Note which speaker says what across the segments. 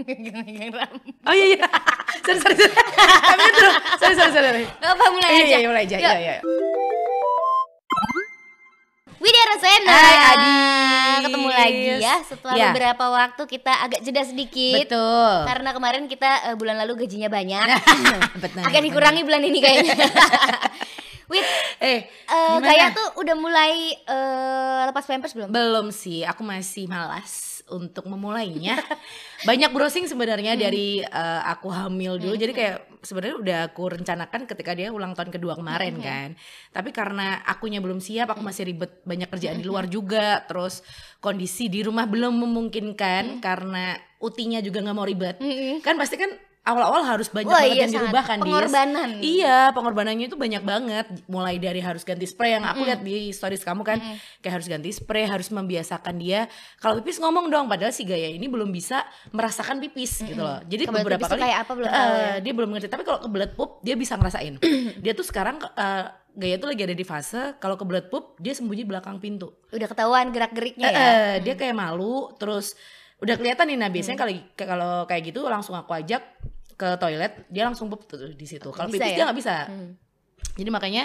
Speaker 1: Megang rambut.
Speaker 2: Oh iya iya. sorry sorry sorry. Kami terus. Sorry sorry sorry.
Speaker 1: Gak apa mulai
Speaker 2: Iya
Speaker 1: aja.
Speaker 2: iya mulai aja. Iya iya.
Speaker 1: Widya Rosena.
Speaker 2: Hai, Adis.
Speaker 1: Ketemu lagi ya setelah
Speaker 2: Ya.
Speaker 1: beberapa waktu kita agak jeda sedikit.
Speaker 2: Betul.
Speaker 1: Karena kemarin kita eh, bulan lalu gajinya banyak.
Speaker 2: Betul.
Speaker 1: agak dikurangi bulan ini kayaknya. Wid,
Speaker 2: Eh,
Speaker 1: eh,
Speaker 2: gimana?
Speaker 1: kayak tuh udah mulai eh, lepas pampers belum?
Speaker 2: Belum sih, aku masih malas untuk memulainya. Banyak browsing sebenarnya
Speaker 1: Hmm.
Speaker 2: dari eh, aku hamil dulu. Jadi kayak sebenarnya udah aku rencanakan ketika dia ulang tahun kedua kemarin
Speaker 1: Hmm.
Speaker 2: kan. Tapi karena akunya belum siap, aku masih ribet banyak kerjaan di luar juga. Terus kondisi di rumah belum memungkinkan karena utinya juga nggak mau ribet.
Speaker 1: Mm-mm.
Speaker 2: Kan pasti kan awal-awal harus banyak
Speaker 1: Wah,
Speaker 2: banget
Speaker 1: iya,
Speaker 2: yang dirubah kan Dis.
Speaker 1: Pengorbanan.
Speaker 2: Iya, pengorbanannya itu banyak banget. Mulai dari harus ganti spray yang aku lihat di stories kamu kan, kayak harus ganti spray, harus membiasakan dia. Kalau pipis ngomong dong, padahal si Gaya ini belum bisa merasakan pipis gitu loh. Jadi
Speaker 1: Kebelet
Speaker 2: beberapa kali
Speaker 1: kayak apa belum tahu ya.
Speaker 2: dia belum ngerti. Tapi kalau kebelet pup dia bisa ngerasain. dia tuh sekarang eh, Gaya tuh lagi ada di fase kalau kebelet pup dia sembunyi belakang pintu.
Speaker 1: Udah ketahuan gerak-geriknya
Speaker 2: Eh,
Speaker 1: ya.
Speaker 2: eh, dia kayak malu terus udah kelihatan nih nah biasanya kalau kalau kayak gitu langsung aku ajak ke toilet dia langsung pup tuh di situ kalau pipis
Speaker 1: ya?
Speaker 2: dia nggak bisa
Speaker 1: Hmm.
Speaker 2: jadi makanya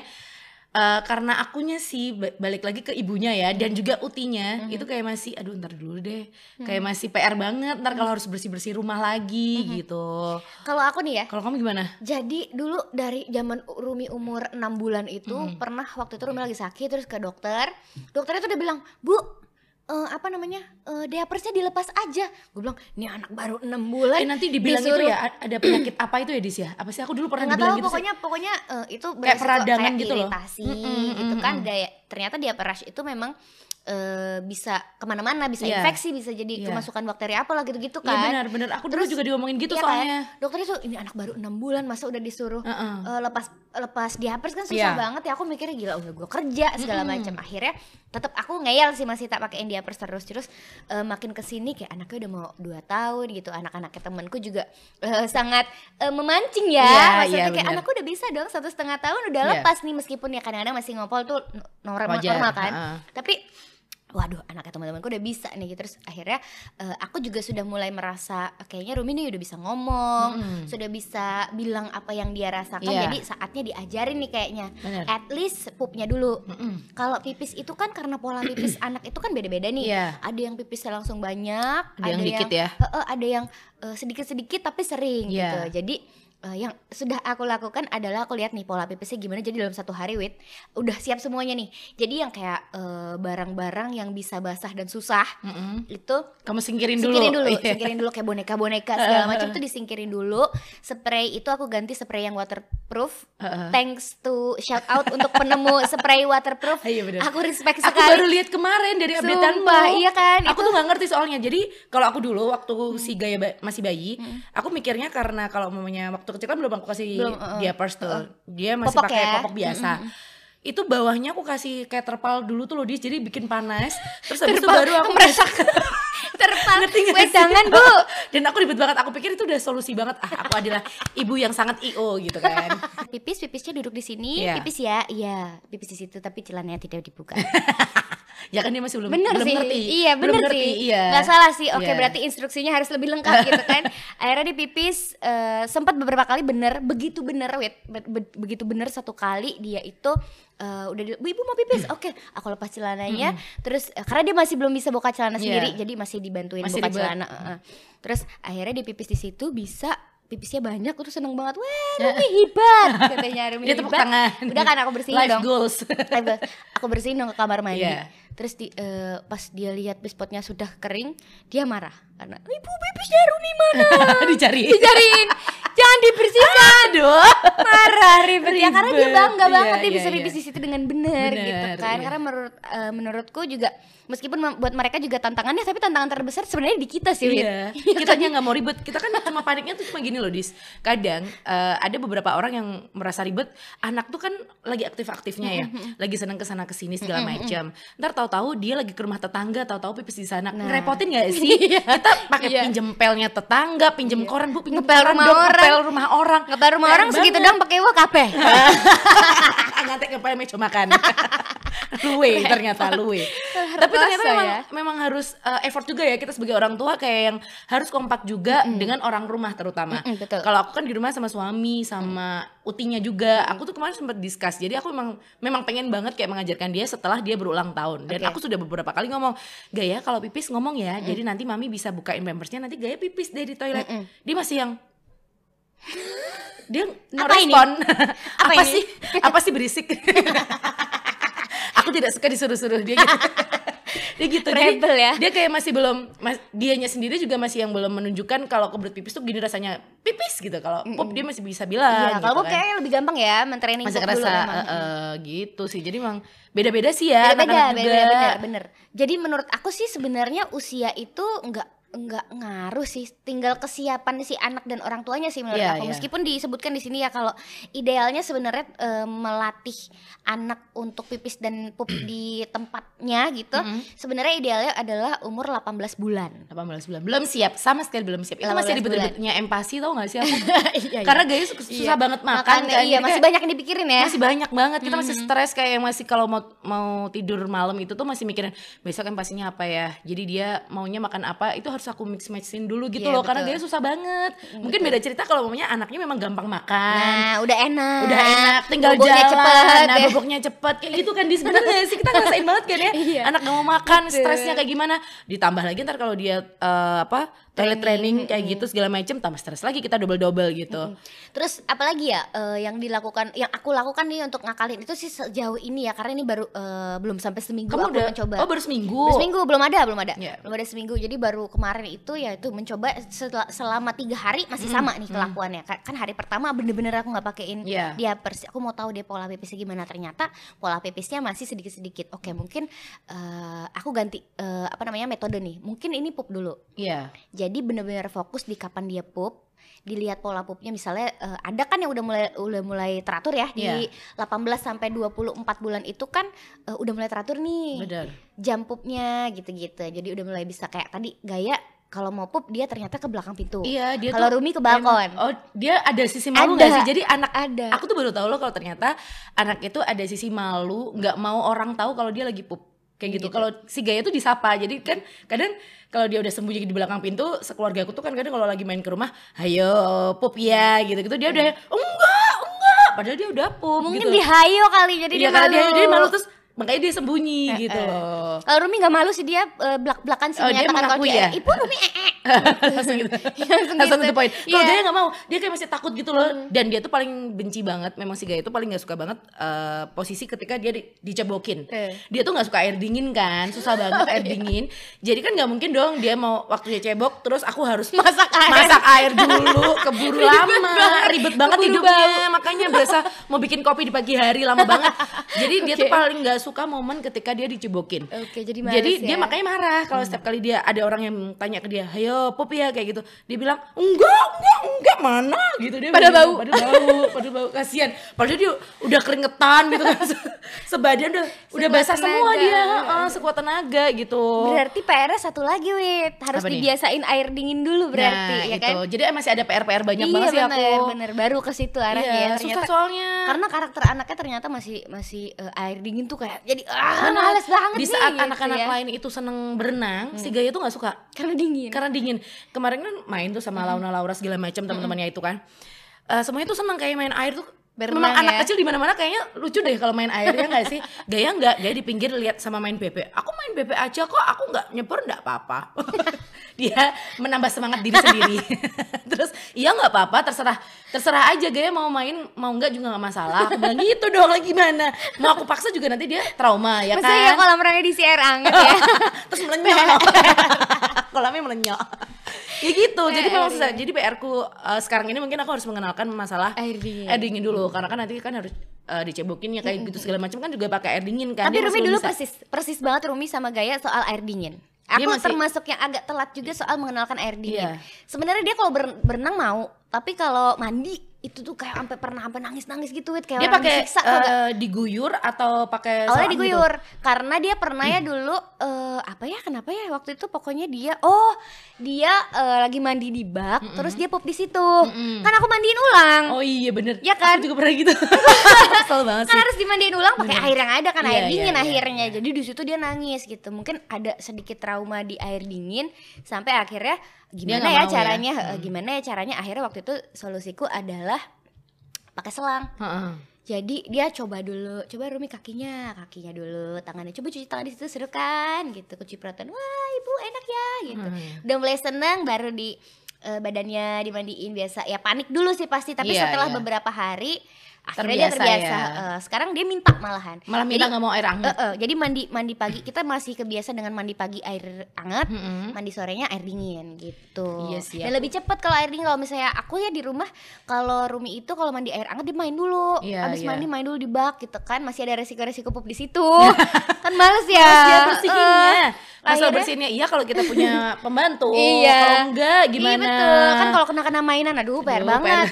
Speaker 2: eh, karena akunya sih ba- balik lagi ke ibunya ya dan juga utinya
Speaker 1: Hmm.
Speaker 2: itu kayak masih aduh ntar dulu deh kayak masih PR banget ntar kalau harus bersih bersih rumah lagi
Speaker 1: Hmm.
Speaker 2: gitu
Speaker 1: Kalau aku nih ya,
Speaker 2: kalau kamu gimana
Speaker 1: Jadi dulu dari zaman Rumi umur 6 bulan itu pernah waktu itu Rumi lagi sakit terus ke dokter. Dokternya tuh udah bilang, "Bu, eh, apa namanya? Eh, diapersnya dilepas aja." Gue bilang, "Ini anak baru 6 bulan."
Speaker 2: eh nanti dibilang
Speaker 1: disuruh-
Speaker 2: itu ya ada penyakit apa itu ya Dis ya apa sih aku dulu pernah
Speaker 1: nggak
Speaker 2: dibilang
Speaker 1: tahu
Speaker 2: gitu sih.
Speaker 1: pokoknya pokoknya eh, itu
Speaker 2: Kayak peradangan
Speaker 1: kayak
Speaker 2: gitu loh.
Speaker 1: iritasi
Speaker 2: Mm, mm,
Speaker 1: gitu
Speaker 2: mm,
Speaker 1: kan daya ternyata diaperas itu memang eh, bisa ke mana-mana bisa
Speaker 2: Iya.
Speaker 1: infeksi bisa jadi
Speaker 2: Iya.
Speaker 1: kemasukan bakteri apa lah gitu-gitu
Speaker 2: Iya
Speaker 1: kan
Speaker 2: benar benar aku dulu
Speaker 1: Terus,
Speaker 2: juga diomongin gitu
Speaker 1: Iya
Speaker 2: soalnya
Speaker 1: kan? dokternya tuh ini anak baru enam bulan masa udah disuruh
Speaker 2: Heeh.
Speaker 1: eh, lepas lepas diapers kan susah
Speaker 2: Iya.
Speaker 1: banget ya aku mikirnya gila udah gue kerja segala
Speaker 2: Mm-mm.
Speaker 1: macam akhirnya tetap aku ngeyel sih masih tak pakein diapers terus terus eh, makin ke sini kayak anaknya udah mau dua tahun gitu anak-anaknya temanku juga eh, sangat eh, memancing ya
Speaker 2: Iya,
Speaker 1: maksudnya
Speaker 2: iya,
Speaker 1: kayak anakku udah bisa dong satu setengah tahun udah
Speaker 2: Iya.
Speaker 1: lepas nih meskipun ya kadang-kadang masih ngopol tuh n- normal,
Speaker 2: Wajar,
Speaker 1: normal kan
Speaker 2: heeh.
Speaker 1: tapi waduh anaknya teman-temanku udah bisa nih terus akhirnya eh, aku juga sudah mulai merasa kayaknya Rumi nih udah bisa ngomong
Speaker 2: Mm-mm.
Speaker 1: sudah bisa bilang apa yang dia rasakan
Speaker 2: Iya.
Speaker 1: jadi saatnya diajarin nih kayaknya
Speaker 2: Benar.
Speaker 1: at least pupnya dulu kalau pipis itu kan karena pola pipis anak itu kan beda-beda nih
Speaker 2: Iya.
Speaker 1: ada yang pipisnya langsung banyak
Speaker 2: Ada yang dikit ya.
Speaker 1: Eh, eh, ada yang sedikit-sedikit tapi sering
Speaker 2: Iya.
Speaker 1: gitu jadi eh, yang sudah aku lakukan adalah aku lihat nih pola pipisnya gimana jadi dalam satu hari wit udah siap semuanya nih jadi yang kayak eh, barang-barang yang bisa basah dan susah
Speaker 2: Mm-mm.
Speaker 1: itu
Speaker 2: kamu singkirin dulu
Speaker 1: singkirin dulu,
Speaker 2: Iya.
Speaker 1: singkirin dulu kayak boneka-boneka segala macam tuh disingkirin dulu. Spray itu aku ganti spray yang waterproof.
Speaker 2: Heeh.
Speaker 1: Thanks to shout out untuk penemu spray waterproof.
Speaker 2: Iya, benar.
Speaker 1: Aku respect
Speaker 2: Aku
Speaker 1: sekali.
Speaker 2: baru lihat kemarin dari updateanmu.
Speaker 1: Sumpah, iya kan?
Speaker 2: Aku
Speaker 1: Itu-
Speaker 2: tuh nggak ngerti soalnya. Jadi kalau aku dulu waktu si Gaya ba- masih bayi, aku mikirnya karena kalau mamanya waktu kecil kan belum aku kasih
Speaker 1: Belum, uh-uh.
Speaker 2: dia pers tuh. Dia masih
Speaker 1: Popok
Speaker 2: pakai
Speaker 1: ya?
Speaker 2: popok biasa. Itu bawahnya aku kasih kayak terpal dulu tuh loh dis, jadi bikin panas. Terus habis itu baru aku masak.
Speaker 1: Terpal.
Speaker 2: Ngerti
Speaker 1: jangan, Bu.
Speaker 2: Dan aku ribet banget. Aku pikir itu udah solusi banget. Ah, aku adalah ibu yang sangat io gitu kan.
Speaker 1: Pipis, pipisnya duduk di sini.
Speaker 2: Iya.
Speaker 1: Pipis ya, iya. Pipis di situ tapi celananya tidak dibuka.
Speaker 2: ya kan dia masih belum
Speaker 1: bener
Speaker 2: belum
Speaker 1: sih
Speaker 2: ngerti.
Speaker 1: iya
Speaker 2: belum
Speaker 1: bener
Speaker 2: ngerti,
Speaker 1: sih
Speaker 2: Iya.
Speaker 1: nggak salah sih oke
Speaker 2: Iya.
Speaker 1: berarti instruksinya harus lebih lengkap gitu kan akhirnya dia pipis eh, sempat beberapa kali bener begitu bener wait be- be- begitu bener satu kali dia itu eh, udah di- Bu, ibu mau pipis oke aku lepas celananya terus eh, karena dia masih belum bisa buka celana
Speaker 2: Iya.
Speaker 1: sendiri jadi masih dibantuin
Speaker 2: Masih
Speaker 1: buka
Speaker 2: ribet.
Speaker 1: celana heeh. terus akhirnya dia pipis di situ bisa pipisnya banyak terus seneng banget wah Rumi hebat katanya Rumi
Speaker 2: Dia
Speaker 1: hebat
Speaker 2: tangan.
Speaker 1: udah kan aku bersihin
Speaker 2: Life
Speaker 1: dong
Speaker 2: goals.
Speaker 1: aku, aku bersihin dong ke kamar mandi
Speaker 2: Iya.
Speaker 1: terus di, eh, pas dia lihat bispotnya sudah kering dia marah karena ibu pipisnya Rumi mana
Speaker 2: Dicari.
Speaker 1: dicariin jangan dibersihkan
Speaker 2: Aduh.
Speaker 1: marah ribet ya karena dia
Speaker 2: Ribet.
Speaker 1: bangga
Speaker 2: Iya,
Speaker 1: banget dia
Speaker 2: iya,
Speaker 1: bisa pipis di situ dengan benar gitu kan
Speaker 2: iya.
Speaker 1: karena menurut eh, menurutku juga meskipun buat mereka juga tantangannya tapi tantangan terbesar sebenarnya di kita sih Wit.
Speaker 2: Iya, kitanya nggak mau ribet. Kita kan cuma paniknya tuh cuma gini loh, Dis. Kadang eh, ada beberapa orang yang merasa ribet, anak tuh kan lagi aktif-aktifnya ya, lagi seneng ke sana ke sini segala macam. Ntar tahu-tahu dia lagi ke rumah tetangga, tahu-tahu pipis di sana.
Speaker 1: Nah.
Speaker 2: Ngerepotin nggak sih? Kita pakai
Speaker 1: Iya.
Speaker 2: pinjem pelnya tetangga, pinjem koran, Bu, pinjem
Speaker 1: Ngepel
Speaker 2: koran
Speaker 1: rumah
Speaker 2: dong,
Speaker 1: orang.
Speaker 2: ngepel rumah orang.
Speaker 1: Ngebar rumah orang segitu dong pakai wah kabeh
Speaker 2: Ngantek ngepel meja makan. luwe ternyata luwe. Tapi ternyata memang
Speaker 1: ya.
Speaker 2: memang harus uh, effort juga ya kita sebagai orang tua kayak yang harus kompak juga dengan orang rumah terutama.
Speaker 1: Mm-mm, betul.
Speaker 2: kalau aku kan di rumah sama suami sama utinya juga. Aku tuh kemarin sempat discuss jadi aku memang memang pengen banget kayak mengajarkan dia setelah dia berulang tahun. Dan
Speaker 1: Oke.
Speaker 2: aku sudah beberapa kali ngomong gaya kalau pipis ngomong ya jadi nanti mami bisa bukain pampersnya nanti gaya pipis deh di toilet. Dia masih yang dia no
Speaker 1: Apa ini? Apa
Speaker 2: apa,
Speaker 1: ini?
Speaker 2: sih? Apa sih berisik aku tidak suka disuruh-suruh. Dia gitu. Dia gitu. Jadi,
Speaker 1: Rebel ya.
Speaker 2: dia kayak masih belum mas, dianya sendiri juga masih yang belum menunjukkan kalau kebelet pipis tuh gini rasanya pipis gitu. Kalau pup dia masih bisa bilang
Speaker 1: Iya, kalau
Speaker 2: gitu
Speaker 1: Bob kayaknya lebih gampang ya mentraining
Speaker 2: masih
Speaker 1: dulu
Speaker 2: kerasa eh, eh, gitu sih. Jadi emang beda-beda sih ya
Speaker 1: beda beda
Speaker 2: anak-anak
Speaker 1: beda
Speaker 2: juga.
Speaker 1: bener bener. Jadi menurut aku sih sebenarnya usia itu enggak enggak ngaruh sih. Tinggal kesiapan si anak dan orang tuanya sih menurut
Speaker 2: Iya,
Speaker 1: aku.
Speaker 2: iya.
Speaker 1: meskipun disebutkan di sini ya kalau idealnya sebenarnya eh, melatih anak untuk pipis dan pup di tempatnya gitu sebenarnya idealnya adalah umur 18 bulan.
Speaker 2: 18 bulan. Belum siap sama sekali belum siap. Itu
Speaker 1: 18
Speaker 2: masih ribet-ribetnya empati tau gak sih aku?
Speaker 1: Iya, iya.
Speaker 2: karena gaya su- susah
Speaker 1: Iya.
Speaker 2: banget makan
Speaker 1: Makannya,
Speaker 2: kan.
Speaker 1: iya masih
Speaker 2: kayak-
Speaker 1: banyak yang dipikirin ya.
Speaker 2: masih banyak banget. Kita masih stres kayak yang masih kalau mau mau tidur malam itu tuh masih mikirin besok yang pastinya apa ya? Jadi dia maunya makan apa? Itu harus aku mix matchin dulu gitu
Speaker 1: Iya,
Speaker 2: loh karena
Speaker 1: betul.
Speaker 2: dia susah banget. Mungkin beda cerita kalau mamanya anaknya memang gampang makan.
Speaker 1: Nah udah enak.
Speaker 2: Udah enak tinggal
Speaker 1: Boboknya
Speaker 2: jalan.
Speaker 1: cepet
Speaker 2: nah
Speaker 1: ya.
Speaker 2: boboknya cepet. Kayak gitu kan di sebenarnya sih kita ngerasain banget kan ya.
Speaker 1: Iya.
Speaker 2: anak gak mau makan stresnya kayak gimana. Ditambah lagi ntar kalau dia eh, apa toilet training kayak gitu segala macem tambah stres lagi kita double double gitu
Speaker 1: Terus apalagi ya eh, yang dilakukan yang aku lakukan nih untuk ngakalin itu sih sejauh ini ya karena ini baru eh, belum sampai seminggu
Speaker 2: kamu
Speaker 1: aku
Speaker 2: udah
Speaker 1: mencoba.
Speaker 2: oh baru seminggu?
Speaker 1: Baru seminggu belum ada belum ada.
Speaker 2: Iya.
Speaker 1: belum ada seminggu. Jadi baru kemarin itu ya itu mencoba setelah- selama tiga hari masih sama nih kelakuannya. Ka- kan hari pertama bener-bener aku nggak pakein
Speaker 2: Iya.
Speaker 1: dia persi aku mau tahu dia pola pipisnya gimana. Ternyata pola pipisnya masih sedikit-sedikit. Oke mungkin eh, aku ganti eh, apa namanya metode nih. Mungkin ini pup dulu.
Speaker 2: Iya.
Speaker 1: Jadi bener-bener fokus di kapan dia pup, dilihat pola pupnya misalnya eh, ada kan yang udah mulai udah mulai teratur ya di
Speaker 2: Iya.
Speaker 1: 18 sampai 24 bulan itu kan eh, udah mulai teratur nih
Speaker 2: bener
Speaker 1: jam pupnya gitu-gitu. Jadi udah mulai bisa kayak tadi gaya kalau mau pup dia ternyata ke belakang pintu.
Speaker 2: Iya dia
Speaker 1: Kalau Rumi ke balkon.
Speaker 2: oh dia ada sisi malu
Speaker 1: Ada.
Speaker 2: nggak sih? Jadi anak
Speaker 1: Ada.
Speaker 2: aku tuh baru tahu loh kalau ternyata anak itu ada sisi malu, nggak mau orang tahu kalau dia lagi pup kayak gitu.
Speaker 1: Gitu.
Speaker 2: Kalau si Gaya tuh disapa. Jadi kan kadang kalau dia udah sembunyi di belakang pintu, sekeluarga aku tuh kan kadang kalau lagi main ke rumah, ayo pup ya gitu-gitu. Dia udah enggak, enggak. Padahal dia udah pup
Speaker 1: Mungkin
Speaker 2: gitu.
Speaker 1: dihayo kali jadi
Speaker 2: Iya
Speaker 1: dia malu.
Speaker 2: dia, dia malu terus makanya dia sembunyi gitu loh.
Speaker 1: Kalau Rumi gak malu sih dia eh, belak-belakan sih
Speaker 2: Oh, dia
Speaker 1: menyatakan kalau
Speaker 2: mengakui
Speaker 1: dia
Speaker 2: ya?
Speaker 1: Ibu Rumi eh, eh.
Speaker 2: langsung gitu
Speaker 1: Langsung
Speaker 2: langsung
Speaker 1: gitu.
Speaker 2: point kalau
Speaker 1: Iya. Hmm.
Speaker 2: Gaya nggak mau dia kayak masih takut gitu loh dan dia tuh paling benci banget memang si Gaya tuh paling nggak suka banget eh, posisi ketika dia di- dicebokin
Speaker 1: Eh.
Speaker 2: dia tuh nggak suka air dingin kan susah banget air dingin jadi kan nggak mungkin dong dia mau waktu dia cebok terus aku harus
Speaker 1: Masak air.
Speaker 2: masak air dulu keburu lama
Speaker 1: banget.
Speaker 2: ribet banget
Speaker 1: Keburu
Speaker 2: hidupnya makanya berasa mau bikin kopi di pagi hari lama banget jadi dia tuh paling nggak suka momen ketika dia dicebokin
Speaker 1: Oke, jadi males
Speaker 2: jadi dia
Speaker 1: ya.
Speaker 2: makanya marah kalau setiap kali dia ada orang yang tanya ke dia, "Ayo, pop ya," kayak gitu. Dia bilang, "Enggak, enggak, enggak, mana?" gitu dia.
Speaker 1: Pada bau.
Speaker 2: Pada bau, pada bau. Kasihan. Padahal dia udah keringetan gitu kan. Se- Sebadan udah udah
Speaker 1: Sekuat
Speaker 2: basah semua
Speaker 1: tenaga.
Speaker 2: dia, heeh, sekuat tenaga gitu.
Speaker 1: Berarti PR-nya satu lagi, Wit. Harus
Speaker 2: Apa nih?
Speaker 1: dibiasain air dingin dulu berarti,
Speaker 2: nah,
Speaker 1: ya
Speaker 2: itu.
Speaker 1: kan?
Speaker 2: Jadi masih ada PR-PR banyak
Speaker 1: iya,
Speaker 2: banget sih
Speaker 1: bener,
Speaker 2: aku.
Speaker 1: bener. Baru ke situ arahnya
Speaker 2: Iya,
Speaker 1: ya
Speaker 2: susah
Speaker 1: ternyata.
Speaker 2: soalnya.
Speaker 1: Karena karakter anaknya ternyata masih masih eh, air dingin tuh kayak jadi ah males banget
Speaker 2: di saat
Speaker 1: gitu
Speaker 2: anak-anak
Speaker 1: ya.
Speaker 2: lain itu seneng berenang, si Gaya tuh nggak suka.
Speaker 1: karena dingin.
Speaker 2: karena dingin kemarin kan main tuh sama Launa Laura segala macam teman-temannya itu kan Eh, semuanya tuh senang kayak main air tuh
Speaker 1: Berenang
Speaker 2: memang anak
Speaker 1: ya.
Speaker 2: kecil di mana-mana kayaknya lucu deh kalau main air ya nggak sih? Gaya nggak? Gaya di pinggir lihat sama main BP aku main BP aja kok aku nggak nyebur nggak apa-apa. Dia menambah semangat diri sendiri. Terus iya nggak apa-apa terserah terserah aja gaya mau main mau nggak juga nggak masalah. Aku bilang gitu dong lagi gimana mau aku paksa juga nanti dia trauma ya
Speaker 1: Masa
Speaker 2: kan?
Speaker 1: ya kolam renang di CR anget ya.
Speaker 2: terus melenyok kolamnya melenyok ya gitu jadi memang susah jadi PR ku uh, sekarang ini mungkin aku harus mengenalkan masalah
Speaker 1: Air dingin.
Speaker 2: air dingin dulu karena kan nanti kan harus uh, dicebokin ya kayak gitu segala macam kan juga pakai air dingin kan
Speaker 1: Tapi
Speaker 2: Dia
Speaker 1: Rumi dulu
Speaker 2: bisa.
Speaker 1: persis persis banget Rumi sama Gaya soal air dingin.
Speaker 2: Dia
Speaker 1: Aku
Speaker 2: masih-
Speaker 1: termasuk yang agak telat juga soal mengenalkan air dingin.
Speaker 2: Iya.
Speaker 1: Sebenarnya dia kalau ber- berenang mau, tapi kalau mandi itu tuh kayak sampai pernah sampai nangis-nangis gitu wit kayak
Speaker 2: Dia pakai eh, diguyur atau pakai
Speaker 1: Awalnya diguyur karena dia pernah ya dulu eh, apa ya kenapa ya waktu itu pokoknya dia oh dia eh, lagi mandi di bak terus dia pup di situ
Speaker 2: Mm-mm.
Speaker 1: kan aku mandiin ulang
Speaker 2: gitu? Oh iya bener.
Speaker 1: Ya kan?
Speaker 2: Aku juga pernah gitu. Kesel banget
Speaker 1: kan
Speaker 2: sih.
Speaker 1: harus dimandiin ulang pakai air yang ada kan
Speaker 2: Iya,
Speaker 1: air
Speaker 2: iya,
Speaker 1: dingin
Speaker 2: iya,
Speaker 1: akhirnya jadi di situ dia nangis gitu mungkin ada sedikit trauma di air dingin sampai akhirnya gimana ya
Speaker 2: ya?
Speaker 1: caranya? Eh, gimana ya caranya? Akhirnya waktu itu solusiku adalah pakai selang.
Speaker 2: Heeh.
Speaker 1: jadi dia coba dulu coba rumi kakinya kakinya dulu tangannya. Coba cuci tangan di situ seru kan? Gitu kecipratan wah ibu enak ya. Gitu.
Speaker 2: Hmm.
Speaker 1: udah mulai seneng baru di eh, badannya dimandiin. Biasa ya panik dulu sih pasti. Tapi
Speaker 2: Iya,
Speaker 1: setelah
Speaker 2: iya.
Speaker 1: beberapa hari akhirnya dia
Speaker 2: Terbiasa
Speaker 1: terbiasa
Speaker 2: ya.
Speaker 1: Eh, sekarang dia minta malahan
Speaker 2: Malah minta nggak mau air
Speaker 1: Eh,
Speaker 2: hangat.
Speaker 1: eh, jadi mandi mandi pagi kita masih kebiasa dengan mandi pagi air hangat
Speaker 2: Mm-mm.
Speaker 1: mandi sorenya air dingin gitu
Speaker 2: Iya sih,
Speaker 1: dan
Speaker 2: aku-
Speaker 1: lebih cepet kalau air dingin kalau misalnya aku ya di rumah kalau Rumi itu kalau mandi air hangat dia main dulu
Speaker 2: Iya,
Speaker 1: habis
Speaker 2: iya.
Speaker 1: mandi main dulu di bak gitu kan masih ada resiko-resiko pup di situ kan males ya
Speaker 2: Terus dia bersihinnya. Masalah bersihinnya iya kalau kita punya pembantu.
Speaker 1: Iya.
Speaker 2: Kalau enggak gimana?
Speaker 1: Iya betul. Kan kalau kena-kena mainan aduh PR
Speaker 2: Aduh,
Speaker 1: banget.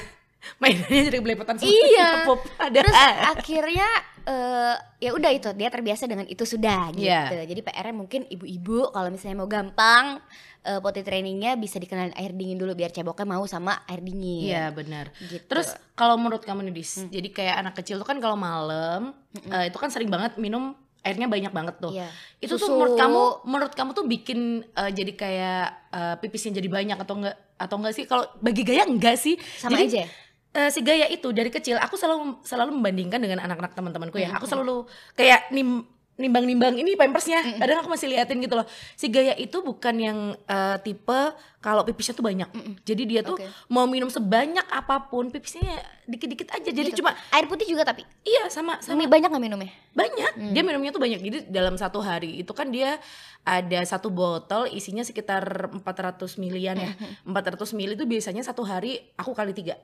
Speaker 2: Mainannya jadi belepotan semua.
Speaker 1: Iya.
Speaker 2: Pup, ada.
Speaker 1: Terus akhirnya eh, ya udah itu dia terbiasa dengan itu sudah gitu.
Speaker 2: Iya.
Speaker 1: Jadi PR-nya mungkin ibu-ibu kalau misalnya mau gampang eh, potty trainingnya bisa dikenalin air dingin dulu biar ceboknya mau sama air dingin.
Speaker 2: Iya benar.
Speaker 1: Gitu.
Speaker 2: Terus kalau menurut kamu nih Dis, jadi kayak anak kecil tuh kan kalau malam eh, itu kan sering banget minum airnya banyak banget tuh.
Speaker 1: Iya.
Speaker 2: Itu tuh
Speaker 1: Susu.
Speaker 2: menurut kamu menurut kamu tuh bikin eh, jadi kayak eh, pipisnya jadi banyak atau enggak atau enggak sih? Kalau bagi Gaya enggak sih.
Speaker 1: sama
Speaker 2: Jadi,
Speaker 1: aja.
Speaker 2: Eh, si Gaya itu dari kecil aku selalu selalu membandingkan dengan anak-anak teman-temanku ya. Aku selalu kayak nim nimbang-nimbang ini pampersnya. Kadang aku masih liatin gitu loh. Si Gaya itu bukan yang eh, tipe kalau pipisnya tuh banyak. Jadi dia tuh
Speaker 1: Oke.
Speaker 2: mau minum sebanyak apa pun pipisnya dikit-dikit aja. Jadi
Speaker 1: Gitu.
Speaker 2: cuma
Speaker 1: air putih juga tapi
Speaker 2: iya sama sama
Speaker 1: banyak nggak minumnya?
Speaker 2: banyak. Dia minumnya tuh banyak. Jadi dalam satu hari itu kan dia ada satu botol isinya sekitar 400 milian ya. 400 mili itu biasanya satu hari aku kali tiga.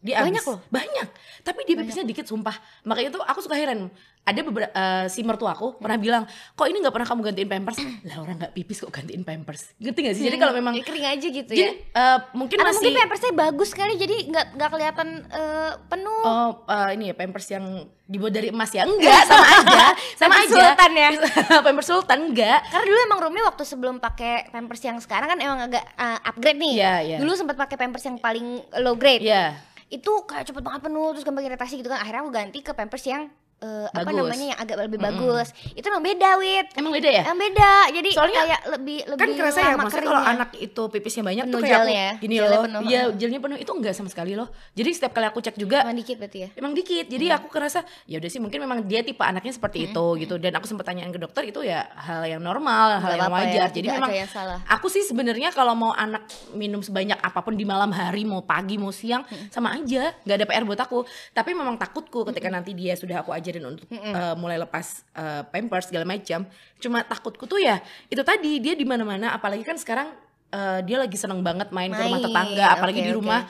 Speaker 2: Dia
Speaker 1: Banyak
Speaker 2: habis.
Speaker 1: loh.
Speaker 2: Banyak. Tapi dia pipisnya dikit sumpah. Makanya tuh aku suka heran. Ada beberapa si mertuaku pernah bilang, "Kok ini nggak pernah kamu gantiin pampers?" lah orang nggak pipis kok gantiin pampers. Ngerti gak sih? Jadi kalau memang
Speaker 1: Ya, kering aja gitu
Speaker 2: jadi
Speaker 1: ya.
Speaker 2: eh, mungkin
Speaker 1: Atau
Speaker 2: masih
Speaker 1: mungkin pampersnya bagus sekali jadi nggak nggak kelihatan eh, penuh.
Speaker 2: Oh, eh, ini ya pampers yang dibuat dari emas ya? Enggak, sama aja. sama
Speaker 1: Pampers
Speaker 2: aja.
Speaker 1: sultan ya?
Speaker 2: pampers sultan enggak.
Speaker 1: Karena dulu emang Rumi waktu sebelum pakai pampers yang sekarang kan emang agak uh, upgrade nih.
Speaker 2: Iya, iya.
Speaker 1: Dulu sempat pakai pampers yang paling low grade.
Speaker 2: Iya.
Speaker 1: Itu kayak cepet banget penuh terus gampang iritasi gitu kan. Akhirnya aku ganti ke pampers yang uh, apa namanya yang agak lebih bagus. Itu emang beda, Wit.
Speaker 2: Emang beda ya?
Speaker 1: Yang beda. Jadi
Speaker 2: Soalnya
Speaker 1: kayak lebih lebih
Speaker 2: kan kerasa ya maksudnya kalau
Speaker 1: keringnya.
Speaker 2: anak itu pipisnya banyak
Speaker 1: Penuh
Speaker 2: tuh kayak aku gini loh
Speaker 1: penuh,
Speaker 2: iya
Speaker 1: heeh.
Speaker 2: gelnya penuh itu enggak sama sekali loh jadi setiap kali aku cek juga
Speaker 1: Emang dikit berarti ya.
Speaker 2: emang dikit jadi aku kerasa ya udah sih mungkin memang dia tipe anaknya seperti itu gitu dan aku sempat tanyain ke dokter itu ya hal yang normal hal yang
Speaker 1: ya,
Speaker 2: wajar jadi memang
Speaker 1: salah.
Speaker 2: aku sih sebenarnya kalau mau anak minum sebanyak apa pun di malam hari mau pagi mau siang sama aja nggak ada PR buat aku tapi memang takutku ketika nanti dia sudah aku ajarin untuk eh, mulai lepas eh, pampers segala macam. Cuma takutku tuh ya itu tadi dia di mana-mana. Apalagi kan sekarang eh, dia lagi seneng banget main, ke rumah
Speaker 1: Main,
Speaker 2: tetangga apalagi
Speaker 1: oke,
Speaker 2: di rumah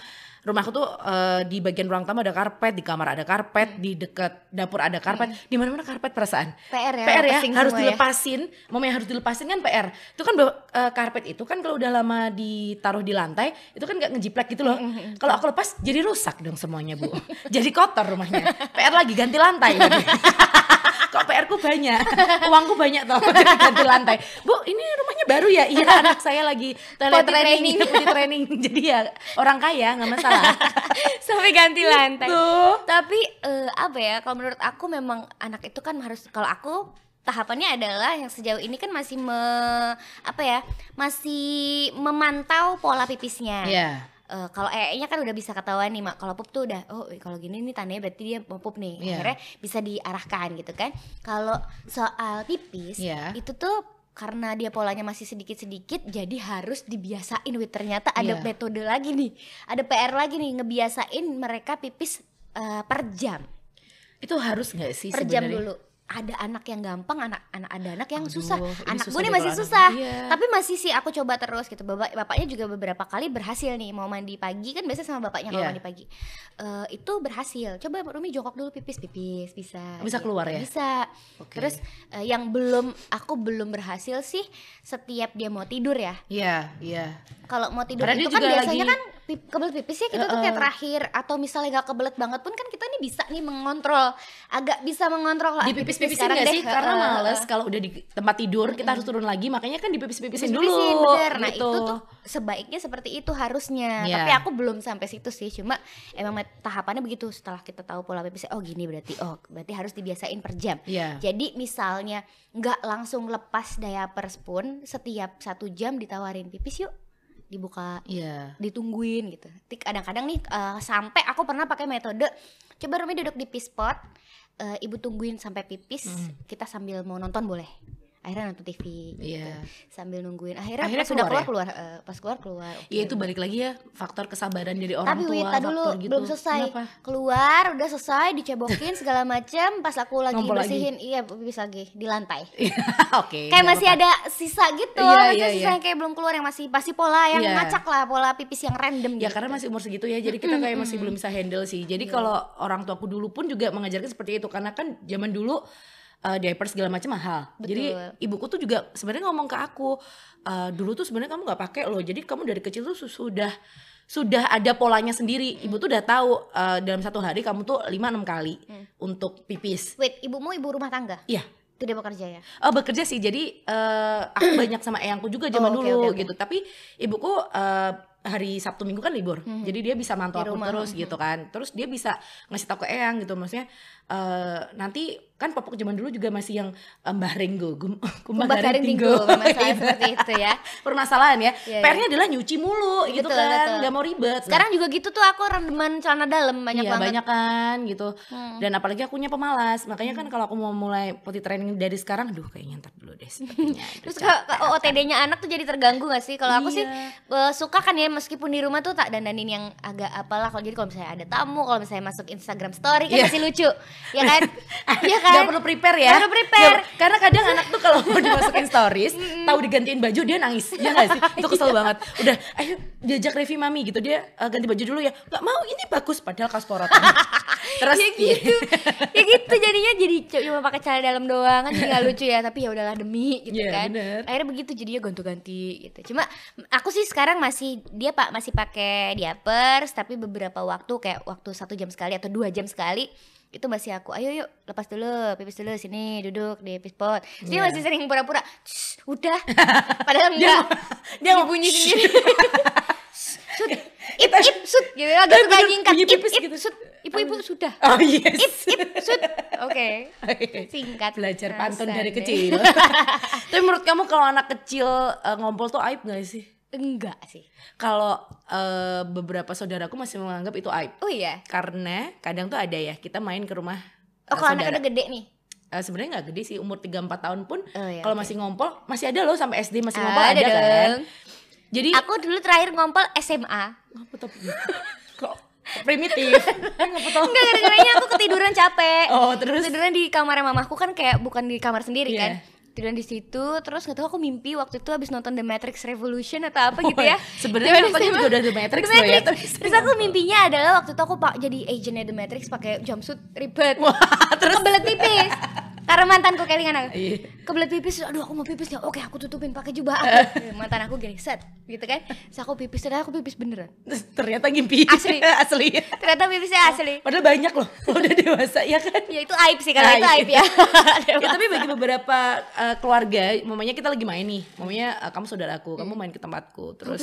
Speaker 2: rumahku tuh eh, di bagian ruang tamu ada karpet di kamar ada karpet di dekat dapur ada karpet. Di mana-mana karpet perasaan.
Speaker 1: PR ya,
Speaker 2: PR ya harus
Speaker 1: ya.
Speaker 2: dilepasin. Momen yang harus dilepasin kan PR itu kan eh, karpet itu kan kalau udah lama ditaruh di lantai itu kan nggak ngejiplek gitu loh. Kalau aku lepas jadi rusak dong semuanya bu. Jadi kotor rumahnya. PR lagi ganti lantai lagi. PR ku banyak uangku banyak toh ganti lantai bu ini rumahnya baru ya iya anak saya lagi
Speaker 1: training.
Speaker 2: potty training jadi ya orang kaya nggak masalah
Speaker 1: Sampai ganti lantai.
Speaker 2: Tuh.
Speaker 1: Tapi eh, apa ya? Kalau menurut aku memang anak itu kan harus kalau aku tahapannya adalah yang sejauh ini kan masih me, apa ya? Masih memantau pola pipisnya.
Speaker 2: Iya.
Speaker 1: Eh, kalau ee-nya kan udah bisa ketahuan nih mak kalau pup tuh udah oh kalau gini nih tandanya berarti dia mau pup nih
Speaker 2: Iya.
Speaker 1: akhirnya bisa diarahkan gitu kan kalau soal pipis
Speaker 2: Iya.
Speaker 1: itu tuh karena dia polanya masih sedikit-sedikit jadi harus dibiasain wih ternyata ada
Speaker 2: Iya.
Speaker 1: metode lagi nih ada PR lagi nih ngebiasain mereka pipis eh, per jam
Speaker 2: itu harus nggak sih
Speaker 1: per jam
Speaker 2: sebenarnya?
Speaker 1: dulu ada anak yang gampang, anak anak ada anak yang
Speaker 2: Aduh,
Speaker 1: susah. Anak
Speaker 2: susah
Speaker 1: gue nih masih
Speaker 2: anak.
Speaker 1: susah.
Speaker 2: Iya.
Speaker 1: Tapi masih sih aku coba terus gitu. Bapak bapaknya juga beberapa kali berhasil nih mau mandi pagi kan biasa sama bapaknya kalau
Speaker 2: Iya.
Speaker 1: mandi pagi. Eh, itu berhasil. Coba Rumi jongkok dulu pipis pipis bisa.
Speaker 2: Bisa keluar ya?
Speaker 1: Bisa.
Speaker 2: Oke.
Speaker 1: Terus eh, yang belum aku belum berhasil sih setiap dia mau tidur ya.
Speaker 2: Iya, iya.
Speaker 1: Kalau mau tidur
Speaker 2: Karena
Speaker 1: itu kan biasanya
Speaker 2: lagi-
Speaker 1: kan pip, kebelet pipis ya kita tuh kayak terakhir atau misalnya gak kebelet banget pun kan kita nih bisa nih mengontrol agak bisa mengontrol
Speaker 2: Di
Speaker 1: pipis
Speaker 2: pipis-pipisin
Speaker 1: sekarang
Speaker 2: gak
Speaker 1: deh,
Speaker 2: sih? Karena
Speaker 1: heeh,
Speaker 2: males kalau udah di tempat tidur kita harus turun lagi, makanya kan dipipis-pipisin dulu.
Speaker 1: Bener. Nah
Speaker 2: gitu.
Speaker 1: itu tuh sebaiknya seperti itu harusnya.
Speaker 2: Iya.
Speaker 1: Tapi aku belum sampai situ sih. Cuma emang tahapannya begitu. Setelah kita tahu pola pipisnya, oh gini berarti. Oh berarti harus dibiasain per jam.
Speaker 2: Iya.
Speaker 1: Jadi misalnya nggak langsung lepas diaper pun setiap satu jam ditawarin pipis yuk dibuka
Speaker 2: Iya.
Speaker 1: ditungguin gitu. Kadang-kadang nih eh, sampai aku pernah pakai metode coba Rumi duduk di pispot, eh, ibu tungguin sampai pipis,
Speaker 2: Hmm.
Speaker 1: kita sambil mau nonton boleh. Akhirnya nonton TV gitu.
Speaker 2: Iya.
Speaker 1: Sambil nungguin. Akhirnya,
Speaker 2: Akhirnya
Speaker 1: pas sudah
Speaker 2: keluar
Speaker 1: keluar
Speaker 2: ya?
Speaker 1: keluar, eh, pas keluar keluar. oke.
Speaker 2: Ya itu balik lagi ya faktor kesabaran dari orang
Speaker 1: Tapi
Speaker 2: tua,
Speaker 1: Wita dulu
Speaker 2: gitu.
Speaker 1: belum selesai.
Speaker 2: Kenapa?
Speaker 1: Keluar udah selesai dicebokin segala macam, pas aku lagi
Speaker 2: Ngompol lagi.
Speaker 1: bersihin, iya pipis lagi di lantai.
Speaker 2: Oke.
Speaker 1: kayak
Speaker 2: nggak
Speaker 1: masih
Speaker 2: apa-apa.
Speaker 1: ada sisa gitu,
Speaker 2: Iya,
Speaker 1: maksudnya
Speaker 2: iya,
Speaker 1: sisa
Speaker 2: iya.
Speaker 1: yang kayak belum keluar yang masih pasti pola yang
Speaker 2: Iya.
Speaker 1: ngacak lah, pola pipis yang random
Speaker 2: Ya
Speaker 1: gitu.
Speaker 2: karena masih umur segitu ya, jadi kita kayak masih belum bisa handle sih. Jadi
Speaker 1: Iya.
Speaker 2: kalau orang tuaku dulu pun juga mengajarkan seperti itu, karena kan zaman dulu uh, diaper segala macam mahal. Jadi
Speaker 1: Betul.
Speaker 2: ibuku tuh juga sebenarnya ngomong ke aku, uh, dulu tuh sebenarnya kamu nggak pakai loh. Jadi kamu dari kecil tuh su- sudah sudah ada polanya sendiri. Ibu tuh udah tahu uh, dalam satu hari kamu tuh 5-6 kali
Speaker 1: Hmm.
Speaker 2: untuk pipis.
Speaker 1: Wait, ibumu ibu rumah tangga?
Speaker 2: Iya.
Speaker 1: Tidak bekerja ya?
Speaker 2: Oh bekerja sih jadi eh, aku banyak sama eyangku juga zaman
Speaker 1: Oh, oke,
Speaker 2: dulu
Speaker 1: oke, oke.
Speaker 2: gitu tapi ibuku eh, hari Sabtu Minggu kan libur jadi dia bisa mantau aku terus gitu kan terus dia bisa ngasih tahu ke eyang gitu maksudnya eh, nanti kan popok zaman dulu juga masih yang eh, mbah renggo gum,
Speaker 1: Kumbah
Speaker 2: kumbah
Speaker 1: garing
Speaker 2: tinggo
Speaker 1: tinggo, masalah seperti itu ya.
Speaker 2: permasalahan ya
Speaker 1: Iya,
Speaker 2: PR-nya adalah nyuci mulu gitu
Speaker 1: Betul,
Speaker 2: kan
Speaker 1: betul.
Speaker 2: nggak mau ribet Nah,
Speaker 1: Sekarang juga gitu tuh aku rendeman celana dalam banyak
Speaker 2: iya,
Speaker 1: banget.
Speaker 2: banyak kan gitu
Speaker 1: Hmm.
Speaker 2: dan apalagi akunya pemalas makanya kan kalau aku mau mulai potty training dari sekarang aduh kayaknya ntar dulu deh
Speaker 1: Terus ke OOTD-nya anak tuh jadi terganggu gak sih? Kalau aku sih eh, suka kan ya meskipun di rumah tuh tak dandanin yang agak apalah kalau jadi kalau misalnya ada tamu, kalau misalnya masuk Instagram story kan
Speaker 2: Iya.
Speaker 1: masih lucu. Ya kan? Iya kan?
Speaker 2: Gak perlu prepare ya
Speaker 1: Nggak perlu prepare.
Speaker 2: Nggak- Karena kadang anak tuh kalau mau dimasukin stories Tahu digantiin baju dia nangis Ya gak sih? Itu kesel banget Udah ayo diajak Revi mami gitu Dia "Eh, ganti baju dulu ya Gak mau ini bagus Padahal porotan Terus
Speaker 1: ya gitu. ya gitu jadinya jadi cuma pakai celana dalam doang kan jadi gak lucu ya, tapi ya udahlah demi gitu
Speaker 2: Iya,
Speaker 1: kan.
Speaker 2: bener.
Speaker 1: Akhirnya begitu jadinya ganti-ganti gitu. Cuma aku sih sekarang masih dia Pak masih pakai diapers tapi beberapa waktu kayak waktu satu jam sekali atau dua jam sekali itu masih aku ayo yuk lepas dulu pipis dulu sini duduk di pipis pot. Terus dia
Speaker 2: Iya.
Speaker 1: masih sering pura-pura "Shh, udah. Padahal enggak.
Speaker 2: dia
Speaker 1: dia
Speaker 2: mau-
Speaker 1: bunyi sendiri. Sud ip ip sud gitu agak suka nyingkat ip ip
Speaker 2: gitu.
Speaker 1: sud ibu-ibu sudah.
Speaker 2: Oh yes
Speaker 1: ip ip sud oke singkat
Speaker 2: Belajar pantun dari kecil. Tapi menurut kamu kalau anak kecil eh, ngompol tuh aib gak sih?
Speaker 1: Enggak sih.
Speaker 2: Kalau eh, beberapa saudaraku masih menganggap itu aib.
Speaker 1: Oh iya?
Speaker 2: Karena kadang tuh ada ya Kita main ke rumah
Speaker 1: oh
Speaker 2: eh,
Speaker 1: kalau anaknya udah gede nih?
Speaker 2: Eh, sebenarnya nggak gede sih umur 3-4 tahun pun
Speaker 1: Oh, iya,
Speaker 2: kalau
Speaker 1: oke.
Speaker 2: masih ngompol masih ada loh sampai SD masih ngompol
Speaker 1: Ada
Speaker 2: ada, kan?
Speaker 1: dong.
Speaker 2: jadi
Speaker 1: aku dulu terakhir ngompol SMA
Speaker 2: apa tuh? Kok primitif?
Speaker 1: Enggak gara-garanya aku ketiduran capek.
Speaker 2: Oh terus?
Speaker 1: Ketiduran di kamarnya mamaku kan kayak bukan di kamar sendiri
Speaker 2: Iya.
Speaker 1: kan tiduran di situ terus nggak tahu aku mimpi waktu itu habis nonton The Matrix Revolution atau apa gitu ya
Speaker 2: sebenarnya nontonnya
Speaker 1: SMA.
Speaker 2: juga udah The Matrix
Speaker 1: The
Speaker 2: loh ya,
Speaker 1: Matrix.
Speaker 2: tapi
Speaker 1: terus aku mimpinya adalah waktu itu aku pak jadi agentnya The Matrix pakai jumpsuit ribet
Speaker 2: Wah, terus
Speaker 1: kebelet pipis karena mantanku kelingan aku
Speaker 2: Iya.
Speaker 1: kebelet pipis aduh aku mau pipis ya oke aku tutupin pakai jubah. Aku mantan aku gini set gitu kan. Terus aku pipis ternyata aku pipis beneran.
Speaker 2: Ternyata ngimpi.
Speaker 1: Asli.
Speaker 2: asli.
Speaker 1: Ternyata pipisnya asli.
Speaker 2: Padahal banyak loh udah dewasa ya kan?
Speaker 1: Ya itu aib sih kalau
Speaker 2: Ah,
Speaker 1: itu
Speaker 2: iya.
Speaker 1: aib ya.
Speaker 2: Ya tapi bagi beberapa uh, keluarga mamanya kita lagi main nih. Mamanya uh, kamu saudaraku kamu main ke tempatku. Terus